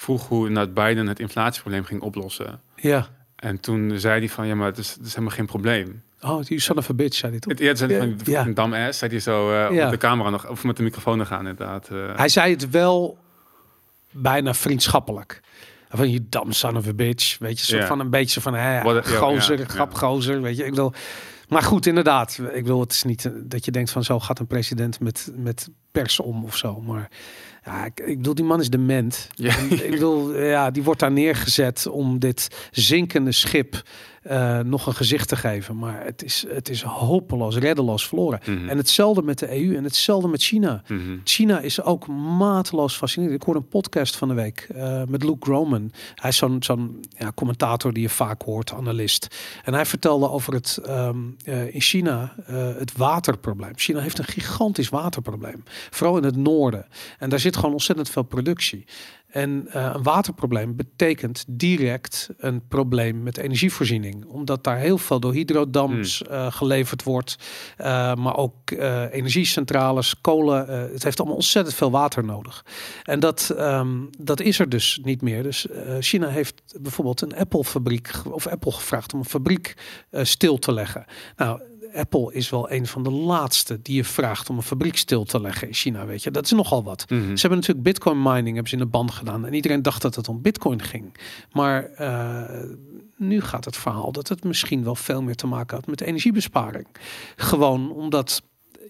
[SPEAKER 2] vroeg hoe nou, Biden het inflatieprobleem ging oplossen.
[SPEAKER 1] Ja.
[SPEAKER 2] En toen zei hij van, ja, maar het is, het is helemaal geen probleem.
[SPEAKER 1] Oh, you son of a bitch, zei hij toch?
[SPEAKER 2] Het, ja, het zei hij van,
[SPEAKER 1] Ja.
[SPEAKER 2] van dam ass, zei hij zo eh,
[SPEAKER 1] Ja.
[SPEAKER 2] op de camera nog, of met de microfoon nog aan inderdaad. eh.
[SPEAKER 1] Hij zei het wel bijna vriendschappelijk. Van je dam son of a bitch. Weet je, soort van een beetje van hè, gozer,
[SPEAKER 2] ja,
[SPEAKER 1] grap
[SPEAKER 2] ja.
[SPEAKER 1] gozer. Weet je, ik bedoel. Maar goed, inderdaad. Ik wil het is niet dat je denkt van zo gaat een president met, met pers om of zo. Maar ja, ik, ik bedoel, die man is dement.
[SPEAKER 2] Ja.
[SPEAKER 1] En ik bedoel, ja, die wordt daar neergezet om dit zinkende schip eh, nog een gezicht te geven. Maar het is, het is hopeloos, reddeloos verloren.
[SPEAKER 2] Mhm.
[SPEAKER 1] En hetzelfde met de EU en hetzelfde met China.
[SPEAKER 2] Mhm.
[SPEAKER 1] China is ook mateloos fascinerend. Ik hoorde een podcast van de week eh, met Luke Groman. Hij is zo'n zo'n ja, commentator die je vaak hoort, analist. En hij vertelde over het ehm, eh, in China het waterprobleem. China heeft een gigantisch waterprobleem. Vooral in het noorden. En daar zit gewoon ontzettend veel productie. En eh, een waterprobleem betekent direct een probleem met energievoorziening. Omdat daar heel veel door hydrodams eh, geleverd wordt. Eh, maar ook energiecentrales, kolen. het heeft allemaal ontzettend veel water nodig. En dat, ehm, dat is er dus niet meer. Dus China heeft bijvoorbeeld een Apple-fabriek of Apple gevraagd om een fabriek stil te leggen. Nou, Apple is wel een van de laatste die je vraagt om een fabriek stil te leggen in China. Weet je, dat is nogal wat.
[SPEAKER 2] Mhm.
[SPEAKER 1] Ze hebben natuurlijk bitcoin mining hebben ze in de band gedaan. En iedereen dacht dat het om bitcoin ging. Maar eh, nu gaat het verhaal dat het misschien wel veel meer te maken had met energiebesparing. Gewoon omdat.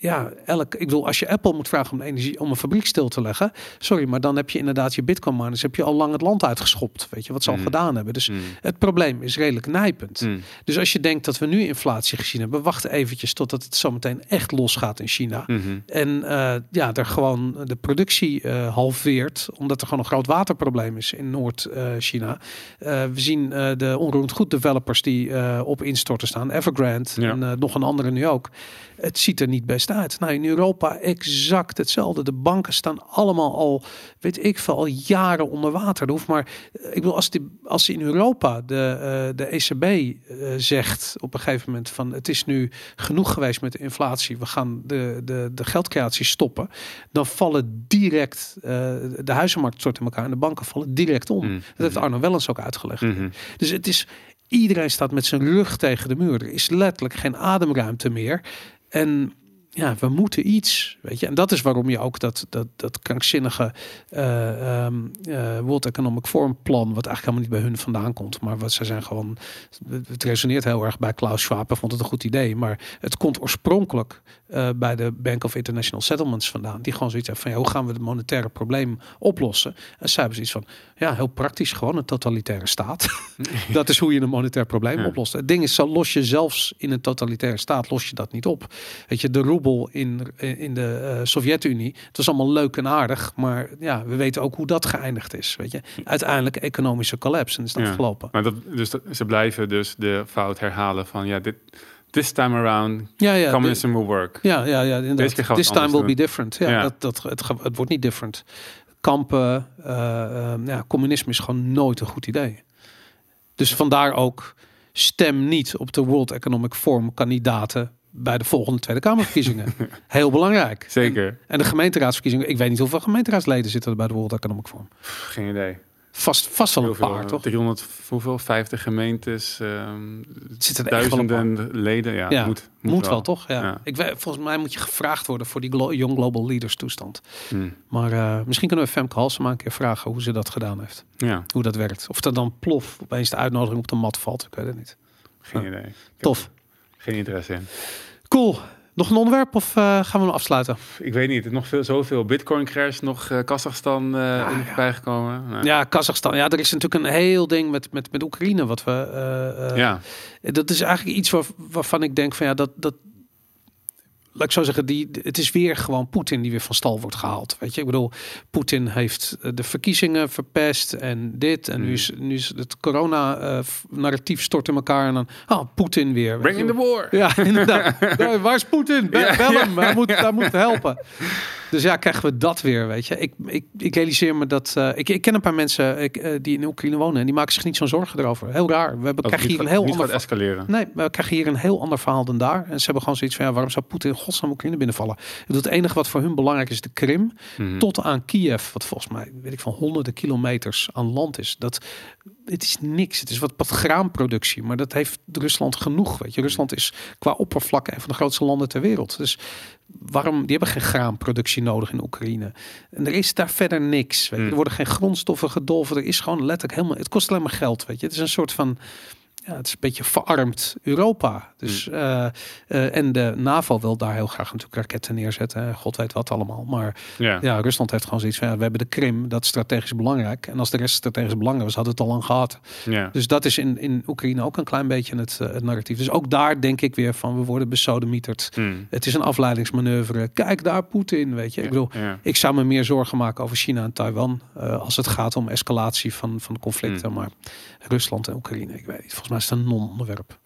[SPEAKER 1] Ja, elk, ik bedoel, als je Apple moet vragen om, energie, om een fabriek stil te leggen. Sorry, maar dan heb je inderdaad je bitcoin miners. Heb je al lang het land uitgeschopt. Weet je wat ze al
[SPEAKER 2] Mhm.
[SPEAKER 1] gedaan hebben. Dus
[SPEAKER 2] Mhm.
[SPEAKER 1] het probleem is redelijk nijpend.
[SPEAKER 2] Mhm.
[SPEAKER 1] Dus als je denkt dat we nu inflatie gezien hebben. Wacht eventjes totdat het zometeen echt losgaat in China.
[SPEAKER 2] Mhm.
[SPEAKER 1] En eh, ja, er gewoon de productie eh, halveert, omdat er gewoon een groot waterprobleem is in Noord-China. Eh, we zien de onroerend goed developers die op instorten staan, Evergrande
[SPEAKER 2] Ja.
[SPEAKER 1] en nog een andere nu ook. Het ziet er niet best uit. Nou, in Europa exact hetzelfde. De banken staan allemaal al, weet ik veel, al jaren onder water. Er hoeft maar, eh, ik bedoel, als, die, als in Europa de, eh, de ECB eh, zegt op een gegeven moment van het is nu genoeg geweest met de inflatie, we gaan de, de, de geldcreatie stoppen, dan vallen direct de huizenmarkt stort in elkaar en de banken vallen direct om.
[SPEAKER 2] Mhm.
[SPEAKER 1] Dat heeft Arno Wellens ook uitgelegd.
[SPEAKER 2] Mhm.
[SPEAKER 1] Dus het is, iedereen staat met zijn rug tegen de muur. Er is letterlijk geen ademruimte meer. En ja, we moeten iets, weet je. En dat is waarom je ook dat, dat, dat krankzinnige eh, ehm, eh, World Economic Forum plan, wat eigenlijk helemaal niet bij hun vandaan komt, maar wat zij zijn gewoon, het resoneert heel erg bij Klaus Schwab, vond het een goed idee, maar het komt oorspronkelijk eh, bij de Bank of International Settlements vandaan, die gewoon zoiets hebben van, ja, hoe gaan we het monetaire probleem oplossen? En zij hebben zoiets van, ja, heel praktisch, gewoon een totalitaire staat. dat is hoe je een monetair probleem
[SPEAKER 2] Ja.
[SPEAKER 1] oplost. Het ding is, zo los je zelfs in een totalitaire staat, los je dat niet op. Weet je, de roebel in, in de eh, Sovjet-Unie, het was allemaal leuk en aardig, maar ja, we weten ook hoe dat geëindigd is. Weet je, uiteindelijk economische collapse en is dat
[SPEAKER 2] Ja.
[SPEAKER 1] afgelopen.
[SPEAKER 2] Maar dat, dus dat- ze blijven dus de fout herhalen van ja, dit this time around
[SPEAKER 1] Ja, ja, de-
[SPEAKER 2] communism will work.
[SPEAKER 1] ja, ja, ja,
[SPEAKER 2] Deze keer
[SPEAKER 1] This time will be different. Ja,
[SPEAKER 2] Ja.
[SPEAKER 1] Dat, dat, het, het wordt niet different. Kampen, eh, eh, ja, communisme is gewoon nooit een goed idee. Dus vandaar ook stem niet op de World Economic Forum kandidaten bij de volgende Tweede Kamerverkiezingen. Heel belangrijk.
[SPEAKER 2] Zeker.
[SPEAKER 1] En, en de gemeenteraadsverkiezingen. Ik weet niet hoeveel gemeenteraadsleden zitten er bij de World Economic Forum.
[SPEAKER 2] Geen idee.
[SPEAKER 1] Vast, vast wel een
[SPEAKER 2] veel,
[SPEAKER 1] paar, toch?
[SPEAKER 2] 300, hoeveel? 50 gemeentes, ehm,
[SPEAKER 1] zitten er echt
[SPEAKER 2] duizenden leden. Ja,
[SPEAKER 1] Ja,
[SPEAKER 2] moet,
[SPEAKER 1] Moet, wel. toch? Ja.
[SPEAKER 2] Ja.
[SPEAKER 1] Ik volgens mij moet je gevraagd worden voor die glo- Young Global Leaders toestand.
[SPEAKER 2] Hm.
[SPEAKER 1] Maar eh, misschien kunnen we Femke Halsema een keer vragen hoe ze dat gedaan heeft.
[SPEAKER 2] Ja,
[SPEAKER 1] Hoe dat werkt. Of er dan plof opeens de uitnodiging op de mat valt. Ik weet het niet.
[SPEAKER 2] geen idee. Ik
[SPEAKER 1] Tof.
[SPEAKER 2] Geen interesse in.
[SPEAKER 1] Cool. Nog een onderwerp of eh, gaan we hem afsluiten?
[SPEAKER 2] Ik weet niet, er nog veel, zoveel Bitcoin crash, nog eh, Kazachstan eh
[SPEAKER 1] Ja,
[SPEAKER 2] in
[SPEAKER 1] ja. Ja, Kazachstan. Ja, er is natuurlijk een heel ding met, met, met Oekraïne. Wat we,
[SPEAKER 2] ja.
[SPEAKER 1] Dat is eigenlijk iets waar, waarvan ik denk van ja, dat, dat laat ik zo zeggen, die, het is weer gewoon Poetin die weer van stal wordt gehaald. Weet je, ik bedoel, Poetin heeft eh, de verkiezingen verpest en dit. En nu,
[SPEAKER 2] Hmm.
[SPEAKER 1] is, nu is het corona-narratief stort in elkaar. En dan, ah, Poetin weer.
[SPEAKER 2] Bring in the war.
[SPEAKER 1] Ja, inderdaad. Waar is Poetin? Bel hem, hij moet, hij moet helpen. Dus ja, krijgen we dat weer, weet je. Ik, ik, ik realiseer me dat... eh, ik, ik ken een paar mensen ik, eh, die in Oekraïne wonen... en die maken zich niet zo'n zorgen erover. Heel raar. We hebben, krijgen hier een heel ander...
[SPEAKER 2] escaleren.
[SPEAKER 1] Nee, we krijgen hier een heel ander verhaal dan daar. En ze hebben gewoon zoiets van... Ja, waarom zou Poetin in godsnaam Oekraïne binnenvallen? Het enige wat voor hun belangrijk is de Krim...
[SPEAKER 2] Mhm.
[SPEAKER 1] tot aan Kiev, wat volgens mij, weet ik van honderden kilometers aan land is. Dat, het is niks. Het is wat, wat graanproductie, maar dat heeft Rusland genoeg. Weet je, Rusland is qua oppervlak een van de grootste landen ter wereld. Dus waarom? Die hebben geen graanproductie nodig in Oekraïne. En er is daar verder niks. Weet je.
[SPEAKER 2] Hmm.
[SPEAKER 1] Er worden geen grondstoffen gedolven. Er is gewoon letterlijk helemaal. Het kost alleen maar geld. Weet je, het is een soort van. Ja, het is een beetje verarmd Europa. Dus, eh, eh, en de NAVO wil daar heel graag natuurlijk raketten neerzetten. God weet wat allemaal. Maar
[SPEAKER 2] Ja.
[SPEAKER 1] ja, Rusland heeft gewoon zoiets van, ja, we hebben de Krim, dat is strategisch belangrijk. En als de rest strategisch belangrijk was, hadden we het al lang gehad.
[SPEAKER 2] ja.
[SPEAKER 1] Dus dat is in, in Oekraïne ook een klein beetje het, eh, het narratief. Dus ook daar denk ik weer van, we worden besodemieterd.
[SPEAKER 2] Hmm.
[SPEAKER 1] Het is een afleidingsmanoeuvre. Kijk daar Poetin, weet je. Ik bedoel, ik zou me meer zorgen maken over China en Taiwan. als het gaat om escalatie van, van conflicten.
[SPEAKER 2] Hmm.
[SPEAKER 1] Maar Rusland en Oekraïne, ik weet niet. Volgens mij is een non-onderwerp.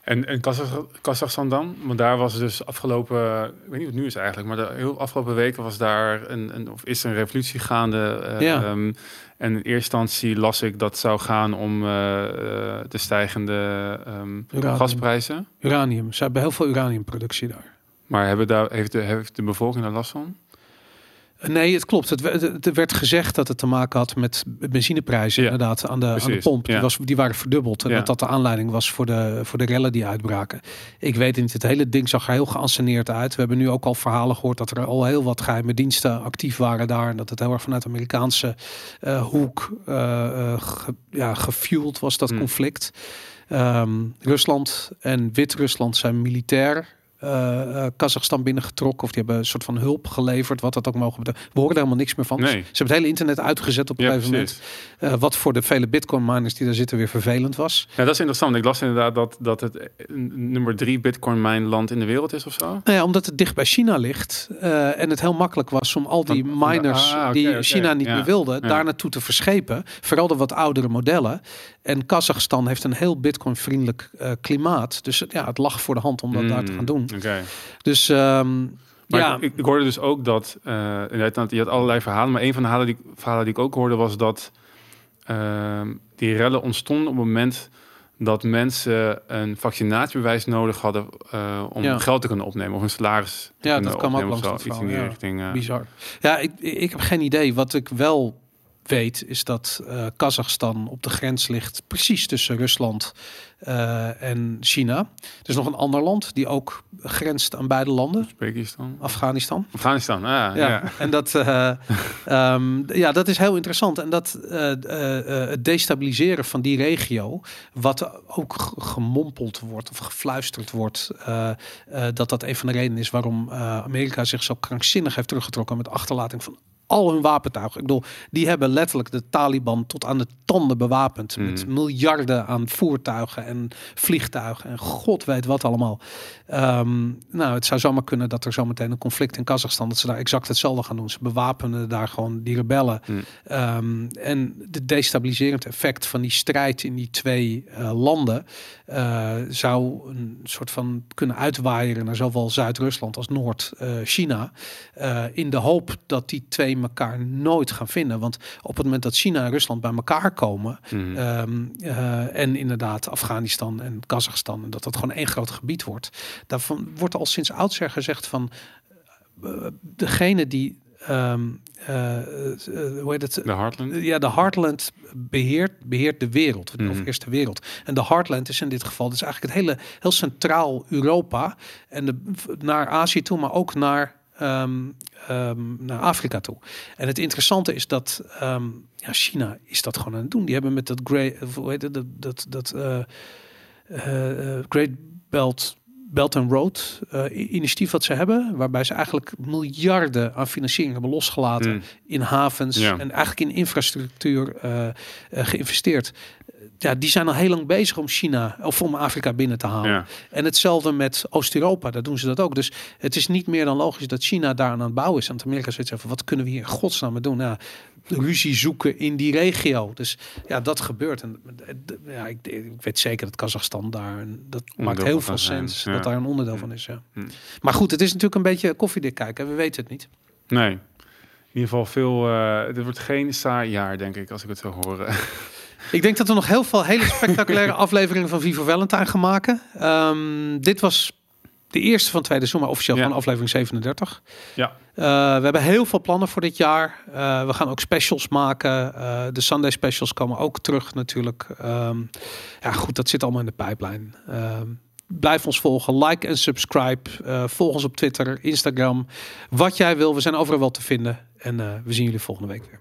[SPEAKER 2] En, en Kazach- Kazachstan dan? Want daar was dus afgelopen, ik weet niet wat het nu is eigenlijk, maar de heel afgelopen weken was daar een, een of is er een revolutie gaande. eh,
[SPEAKER 1] Ja.
[SPEAKER 2] ehm, en in eerste instantie las ik dat zou gaan om eh, eh, de stijgende ehm,
[SPEAKER 1] Uranium.
[SPEAKER 2] gasprijzen.
[SPEAKER 1] Uranium. Ze hebben heel veel uraniumproductie daar.
[SPEAKER 2] Maar hebben daar, heeft, de, heeft de bevolking daar last van?
[SPEAKER 1] Nee, het klopt. Het, werd- gezegd dat het te maken had met benzineprijzen
[SPEAKER 2] Ja,
[SPEAKER 1] inderdaad aan de, aan de pomp. Die,
[SPEAKER 2] ja.
[SPEAKER 1] was, die waren verdubbeld. En
[SPEAKER 2] Ja.
[SPEAKER 1] dat dat de aanleiding was voor de, voor de rellen die uitbraken. Ik weet niet. Het hele ding zag er heel geanceneerd uit. We hebben nu ook al verhalen gehoord dat er al heel wat geheime diensten actief waren daar. En dat het heel erg vanuit de Amerikaanse eh, hoek ge, ja, gefueled was, dat
[SPEAKER 2] Hmm.
[SPEAKER 1] conflict. Ehm, Rusland en Wit-Rusland zijn militair eh, Kazachstan binnengetrokken. Of die hebben een soort van hulp geleverd, wat dat ook mogen betekenen. We horen er helemaal niks meer van.
[SPEAKER 2] Nee.
[SPEAKER 1] Ze hebben het hele internet uitgezet op een
[SPEAKER 2] Ja,
[SPEAKER 1] gegeven moment. Eh, wat voor de vele bitcoin miners die daar zitten weer vervelend was.
[SPEAKER 2] Ja, dat is interessant. Ik las inderdaad dat, dat het nummer drie bitcoin mine land in de wereld is of zo.
[SPEAKER 1] Nou ja, omdat het dicht bij China ligt en het heel makkelijk was om al die miners
[SPEAKER 2] ah, oké,
[SPEAKER 1] die. China niet
[SPEAKER 2] Ja,
[SPEAKER 1] meer wilde,
[SPEAKER 2] ja.
[SPEAKER 1] daar naartoe te verschepen. Vooral de wat oudere modellen. En Kazachstan heeft een heel bitcoin-vriendelijk eh, klimaat. Dus ja, het lag voor de hand om dat daar te
[SPEAKER 2] Hmm,
[SPEAKER 1] gaan doen. Dus ehm,
[SPEAKER 2] Maar
[SPEAKER 1] ja,
[SPEAKER 2] ik, ik, hoorde dus ook dat, inderdaad, je had allerlei verhalen, maar een van de verhalen die, verhalen die ik ook hoorde was dat ehm, die rellen ontstonden op het moment dat mensen een vaccinatiebewijs nodig hadden eh, om
[SPEAKER 1] Ja.
[SPEAKER 2] geld te kunnen opnemen of een salaris te
[SPEAKER 1] Ja, dat kwam ook langs
[SPEAKER 2] zo. Iets in die
[SPEAKER 1] ja.
[SPEAKER 2] richting.
[SPEAKER 1] Bizar. Ja, ik, ik heb geen idee. Wat ik wel weet is dat eh Kazachstan op de grens ligt precies tussen Rusland eh, en China. Er is nog een ander land die ook grenst aan beide landen.
[SPEAKER 2] Uzbekistan.
[SPEAKER 1] Afghanistan.
[SPEAKER 2] Afghanistan, ah,
[SPEAKER 1] Ja,
[SPEAKER 2] ja.
[SPEAKER 1] en dat, eh, ehm, ja, dat is heel interessant. En dat het destabiliseren van die regio, wat ook gemompeld wordt of gefluisterd wordt, dat dat een van de redenen is waarom Amerika zich zo krankzinnig heeft teruggetrokken met achterlating van al hun wapentuigen. Ik bedoel, die hebben letterlijk de Taliban tot aan de tanden bewapend. Met
[SPEAKER 2] Mhm.
[SPEAKER 1] miljarden aan voertuigen en vliegtuigen en god weet wat allemaal. Ehm, nou, het zou zomaar kunnen dat er zometeen een conflict in Kazachstan, dat ze daar exact hetzelfde gaan doen. Ze bewapenen daar gewoon die rebellen.
[SPEAKER 2] Mhm.
[SPEAKER 1] Ehm, en de destabiliserend effect van die strijd in die twee eh, landen eh, zou een soort van kunnen uitwaaieren naar zowel Zuid-Rusland als Noord-China. eh, in de hoop dat die twee elkaar nooit gaan vinden. Want op het moment dat China en Rusland bij elkaar komen,
[SPEAKER 2] Mhm.
[SPEAKER 1] Ehm, eh, en inderdaad Afghanistan en Kazachstan. En dat dat gewoon één groot gebied wordt. Daarvan wordt al sinds oudsher gezegd van eh, degene die ehm, eh, hoe heet het?
[SPEAKER 2] de Heartland.
[SPEAKER 1] Ja, de Heartland beheert, beheert de wereld, of eerst de wereld. En de Heartland is in dit geval dus eigenlijk het hele heel centraal Europa en de, naar Azië toe, maar ook naar, ehm, naar Afrika toe. En het interessante is dat ehm, ja, China is dat gewoon aan het doen. Die hebben met dat Great, hoe heet het, dat, dat, dat eh, eh, eh, Great Belt. Belt and Road initiatief wat ze hebben, waarbij ze eigenlijk miljarden aan financiering hebben losgelaten
[SPEAKER 2] Mm.
[SPEAKER 1] in havens
[SPEAKER 2] Ja.
[SPEAKER 1] en eigenlijk in infrastructuur geïnvesteerd. Ja, die zijn al heel lang bezig om China of om Afrika binnen te halen.
[SPEAKER 2] Ja.
[SPEAKER 1] En hetzelfde met Oost-Europa, daar doen ze dat ook. Dus het is niet meer dan logisch dat China daar aan het bouwen is. En dat Amerika zoiets van, wat kunnen we hier in godsnaam doen? Ja, ruzie zoeken in die regio. Dus ja, dat gebeurt. En eh, ja, ik, ik weet zeker dat Kazachstan daar, een- dat maakt heel veel sens
[SPEAKER 2] ja.
[SPEAKER 1] dat daar een onderdeel van is. Ja. Maar goed, het is natuurlijk een beetje koffiedik kijken. We weten het niet.
[SPEAKER 2] Nee. In ieder geval veel. eh dit wordt geen saai jaar, denk ik, als ik het zo hoor.
[SPEAKER 1] Ik denk dat we nog heel veel hele spectaculaire afleveringen van Vivo Valentine gaan maken. Ehm, dit was de eerste van tweede seizoen, maar officieel
[SPEAKER 2] Ja.
[SPEAKER 1] van aflevering 37.
[SPEAKER 2] Ja.
[SPEAKER 1] Eh, we hebben heel veel plannen voor dit jaar. Eh, we gaan ook specials maken. Eh, de Sunday specials komen ook terug natuurlijk. Ehm, ja, goed, dat zit allemaal in de pijplijn. Ehm, blijf ons volgen. Like en subscribe. Volg ons op Twitter, Instagram. Wat jij wil. We zijn overal wel te vinden. En we zien jullie volgende week weer.